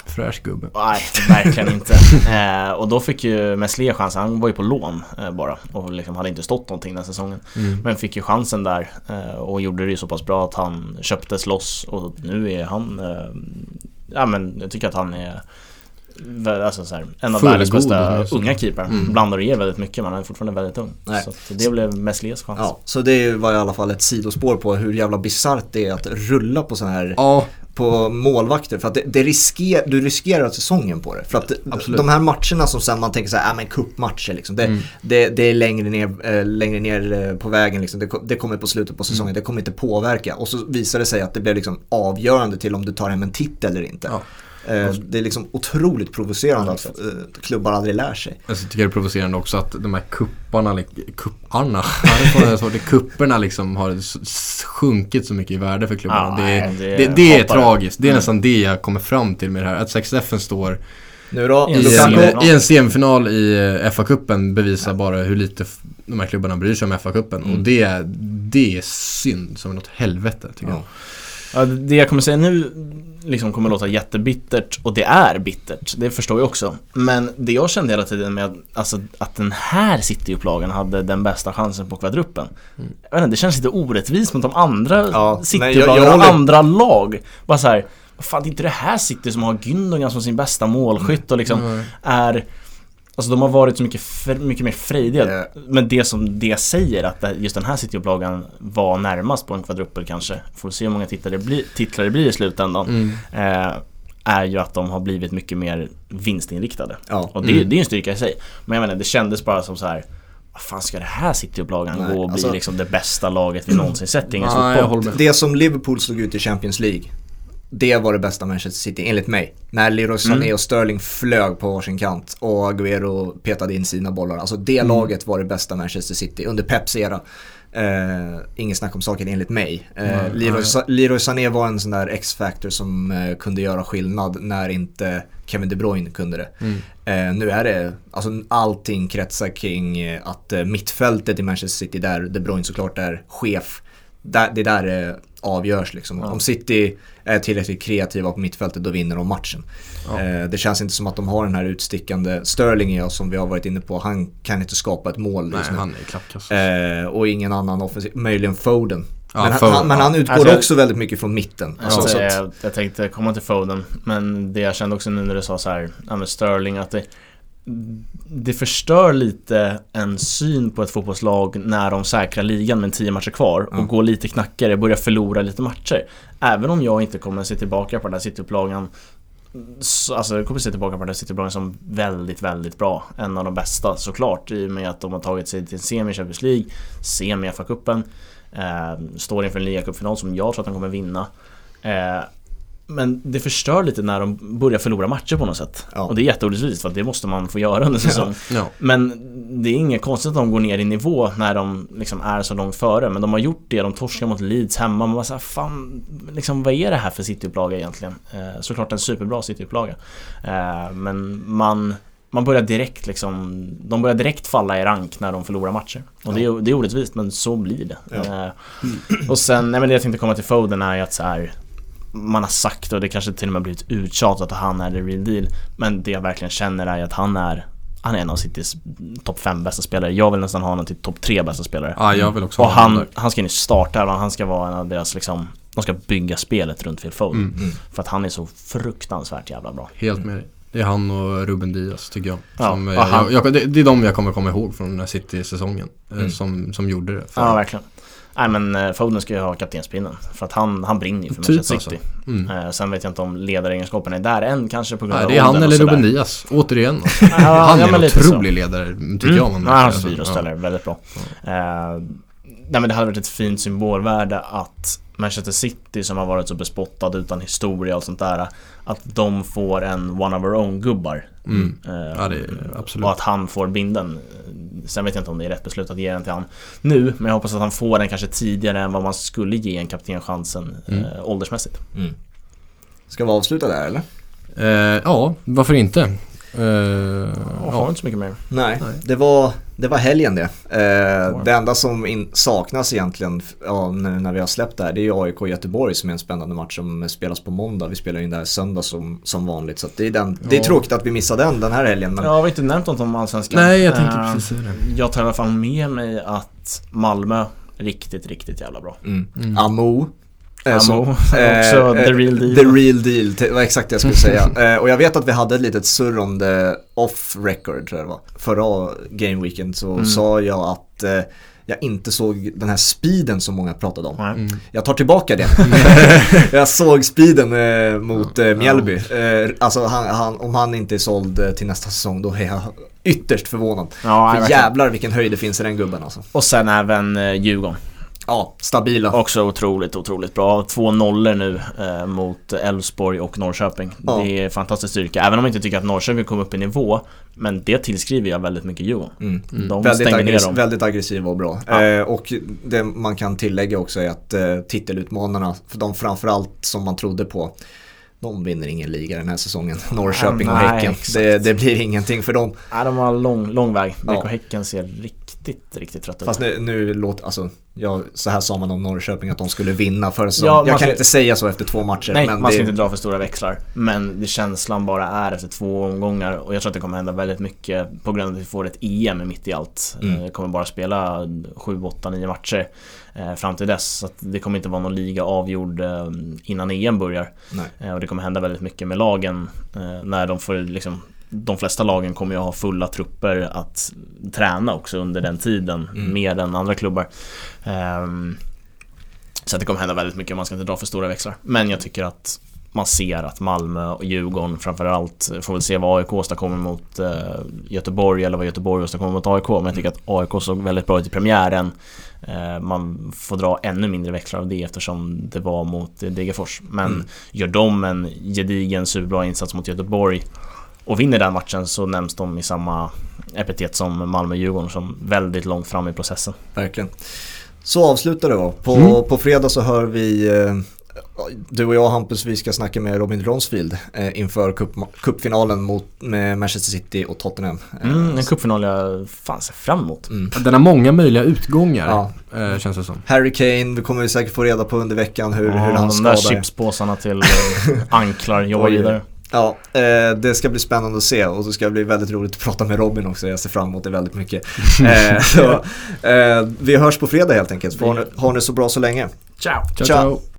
Fräsch gubbe. nej, verkligen inte. Eh, och då fick ju Meslier chansen, han var ju på lån eh, bara och liksom hade inte stått någonting den säsongen. Mm. Men fick ju chansen där eh, och gjorde det ju så pass bra att han köptes loss och nu är han eh, Ja men jag tycker att han är Alltså så här, en av världens bästa unga keeper. Mm. Blandar och ger väldigt mycket men han är fortfarande väldigt ung. Nej. Så det blev Mesliers chans. Ja, så det var i alla fall ett sidospår på hur jävla bisarrt det är att rulla på sådana här Ja, på målvakter för att det, det risker, du riskerar säsongen på det. För att Absolut. de här matcherna som sen man tänker så här, äh, men cupmatcher liksom. Det, Mm. det, det är längre ner, äh, längre ner eh, på vägen liksom. Det, det kommer på slutet på säsongen, Mm. det kommer inte påverka. Och så visar det sig att det blir liksom avgörande till om du tar hem en titel eller inte. Ja. Eh, det är liksom otroligt provocerande Ja, att eh, klubbar aldrig lär sig. jag tycker det är provocerande också att de här kupparna, kupparna, ja, kupperna liksom har sjunkit så mycket i värde för klubbarna. Ja, det, är, det det, är tragiskt. Det är Mm. nästan det jag kommer fram till med det här. Att 6FN står Nu då, I i en semifinal. i eh, FA-cupen bevisar bara hur lite de här klubbarna bryr sig om FA-cupen. Mm. Och det, är- det är synd som något helvete tycker Ja. jag. Ja, det jag kommer säga nu liksom kommer låta jättebittert och det är bittert, det förstår jag också. Men det jag kände hela tiden med att, alltså, att den här City-upplagan hade den bästa chansen på kvadruppen. Mm. Jag vet inte, det känns lite orättvist mot de andra Ja, City-upplagorna och andra lag. Bara så här, vad fan det är inte det här City som har Gündogan som sin bästa målskytt och liksom Mm. är Alltså de har varit så mycket, mycket mer frejdiga. Eh. Men det som det säger att just den här City-upplagan var närmast på en kvadruppel kanske. Får se hur många titlar det blir, titlar det blir i slutändan. Mm. Eh, är ju att de har blivit mycket mer vinstinriktade. Ja. Och det, Mm. det är en styrka i sig. Men jag menar, det kändes bara som så här. Vad fan ska det här City-upplagan gå och bli alltså- liksom det bästa laget vi någonsin sett i engelsk fotboll? Det som Liverpool slog ut i Champions League det var det bästa Manchester City, enligt mig. När Leroy Sané Mm. och Sterling flög på varsin kant och Agüero petade in sina bollar. Alltså det Mm. laget var det bästa Manchester City under Peps era. Eh, ingen snack om saken enligt mig. Nej, Leroy, Leroy Sané var en sån där X-factor som eh, kunde göra skillnad när inte Kevin De Bruyne kunde det. Mm. Nu är det, alltså allting kretsar kring att mittfältet i Manchester City där De Bruyne såklart är chef. Där, det där det avgörs liksom. Ja. Om City är tillräckligt kreativa på mittfältet då vinner de matchen. Ja. Eh, det känns inte som att de har den här utstickande, Sterling är som vi har varit inne på, han kan inte skapa ett mål Nej, just nu. han är klappkass. Eh, och ingen annan offensiv, möjligen Foden. Ja, men, han- Foden, han, men ja. han utgår Alltså, också väldigt mycket från mitten. Ja, Alltså, så att, jag, jag tänkte komma till Foden, men det jag kände också nu när du sa så här, ja Sterling, att det, det förstör lite en syn på ett fotbollslag när de säkrar ligan med 10 matcher kvar och Ja. går lite knackare, börjar förlora lite matcher. Även om jag inte kommer se tillbaka på den här City-upplagan så, Alltså jag kommer se tillbaka på den här City-upplagan som väldigt, väldigt bra. En av de bästa såklart i och med att de har tagit sig till en semi i Champions League, semi i FA-cupen, eh, står inför en ligacupfinal som jag tror att de kommer vinna. Eh, men det förstör lite när de börjar förlora matcher på något sätt. Ja. Och det är jätteorättvist för att det måste man få göra under säsong. Ja. Men det är inget konstigt att de går ner i nivå när de liksom är så långt före. Men de har gjort det, de torskar mot Leeds hemma. Man bara såhär, fan, liksom, vad är det här för City-upplaga egentligen? Eh, såklart en superbra City-upplaga. Eh, men man, man börjar direkt liksom, de börjar direkt falla i rank när de förlorar matcher. Och det, är, det är orättvist, men så blir det. Ja. Eh, och sen, nej men det jag tänkte komma till Foden är ju att så här man har sagt och det kanske till och med blivit uttjatat att han är the real deal. Men det jag verkligen känner är att han är han är en av Citys topp 5 bästa spelare. Jag vill nästan ha honom till topp 3 bästa spelare. ja, jag vill också Och ha han, där. han ska in i startelvan, han ska vara en av deras liksom De ska bygga spelet runt Phil Foden. Mm. Mm. För att han är så fruktansvärt jävla bra. Helt med dig. Det är han och Ruben Diaz tycker jag. Ja, Som, han- jag, jag det, det är de jag kommer komma ihåg från den här City-säsongen. eh, Mm. Som, som gjorde det. För, Ja, verkligen. Nej men eh, Foden ska ju ha kaptenspinnen. För att han, han brinner ju för Typ Manchester City. mm. Eh, sen vet jag inte om ledaregenskaperna är där än kanske på grund Nej, av det är han eller och. Ruben Diaz, återigen. Alltså. Ja, han ja, är men en lite så. otrolig ledare, tycker jag. Man Ja, hans Alltså, virusställare, väldigt bra. Eh, nej men det hade varit ett fint symbolvärde att Manchester City som har varit så bespottad utan historia och sånt där Att de får en one of our own gubbar Mm. Eh, Ja, det är absolut. Och att han får binden Sen vet jag inte om det är rätt beslut att ge den till han nu Men jag hoppas att han får den kanske tidigare än vad man skulle ge en kapten chansen Mm. eh, åldersmässigt Mm. Ska vi avsluta där eller? Eh, ja, varför inte? Eh, Jag har ja. inte så mycket mer Nej, Nej. Det, var, det var helgen det. Eh, Wow. det enda som in, saknas egentligen ja, nu när vi har släppt det här det är AIK Göteborg som är en spännande match som spelas på måndag. Vi spelar in det här söndag som, som vanligt. Så att det, är den, det är Ja. tråkigt att vi missade den den här helgen. Men Ja, vi har inte nämnt något om Allsvenskan Nej, jag tänkte Eh, precis det. Jag tar i alla fall med mig att Malmö Riktigt, riktigt jävla bra mm. Mm. Amo. Eh, som- eh, också the eh, real deal The real deal, det var exakt det jag skulle säga. Eh, och jag vet att vi hade ett litet surr om det off record tror jag det var. Förra game weekend så Mm. sa jag att eh, jag inte såg den här speeden som många pratade om. Mm. Jag tar tillbaka det. jag såg speeden eh, mot eh, Mjällby. Eh, alltså han, han, om han inte är såld eh, till nästa säsong då är jag ytterst förvånad. Ja, För jävlar vilken höjd det finns i den gubben alltså. Och sen även eh, Djurgården. Ja, stabila. Också otroligt, otroligt bra. Två nollor nu eh, mot Elfsborg och Norrköping. Ja. Det är fantastisk styrka. Även om jag inte tycker att Norrköping kom upp i nivå. Men det tillskriver jag väldigt mycket Djurgården. Mm. De Väldigt, stänger ner dem. väldigt aggressiva och bra. Ja. Eh, och det man kan tillägga också är att eh, titelutmanarna, för de framförallt som man trodde på, de vinner ingen liga den här säsongen. Norrköping och nej, Häcken. Det, det blir ingenting för dem. Nej, de har lång, lång väg. BK Ja. Häcken ser riktigt, riktigt trött ut. Fast nu, nu låter, alltså, ja, så här sa man om Norrköping att de skulle vinna för säsong. Ja, Jag kan inte säga så efter två matcher. Nej, men man det, ska inte dra för stora växlar. Men det känslan bara är efter två omgångar och jag tror att det kommer hända väldigt mycket på grund av att vi får ett EM mitt i allt. Mm. Eh, kommer bara spela 7, 8, 9 matcher eh, fram till dess. Så det kommer inte vara någon liga avgjord eh, innan EM börjar. Nej. Och det kommer hända väldigt mycket med lagen när de får liksom de flesta lagen kommer ju ha fulla trupper att träna också under den tiden, Mm. mer än andra klubbar. Ehm, så det kommer hända väldigt mycket, man ska inte dra för stora växlar. Men jag tycker att man ser att Malmö och Djurgården framförallt får väl se vad AIK åstadkommer mot eh, Göteborg eller vad Göteborg åstadkommer mot AIK. Men jag tycker att AIK såg väldigt bra ut i premiären. Eh, man får dra ännu mindre växlar av det eftersom det var mot eh, Degerfors. Men Mm. gör de en gedigen superbra insats mot Göteborg och vinner den matchen så nämns de i samma epitet som Malmö och Djurgården som väldigt långt fram i processen. Verkligen. Så avslutar det då. På, Mm. på fredag så hör vi eh, du och jag Hampus, vi ska snacka med Robin Ronsfield eh, inför cup, cupfinalen mot, med Manchester City och Tottenham. Eh, Mm, en cupfinal jag fan ser fram emot. mm. Den har många möjliga utgångar, Ja. eh, känns det som. Harry Kane, vi kommer vi säkert få reda på under veckan hur, hur Ja, han de där skadar. chipspåsarna till anklar jobbar Oj. vidare. Ja, eh, det ska bli spännande att se och det ska bli väldigt roligt att prata med Robin också. Jag ser fram emot det väldigt mycket. eh, så, eh, vi hörs på fredag helt enkelt. Har ni, har ni så bra så länge. Ciao! Ciao, Ciao. ciao.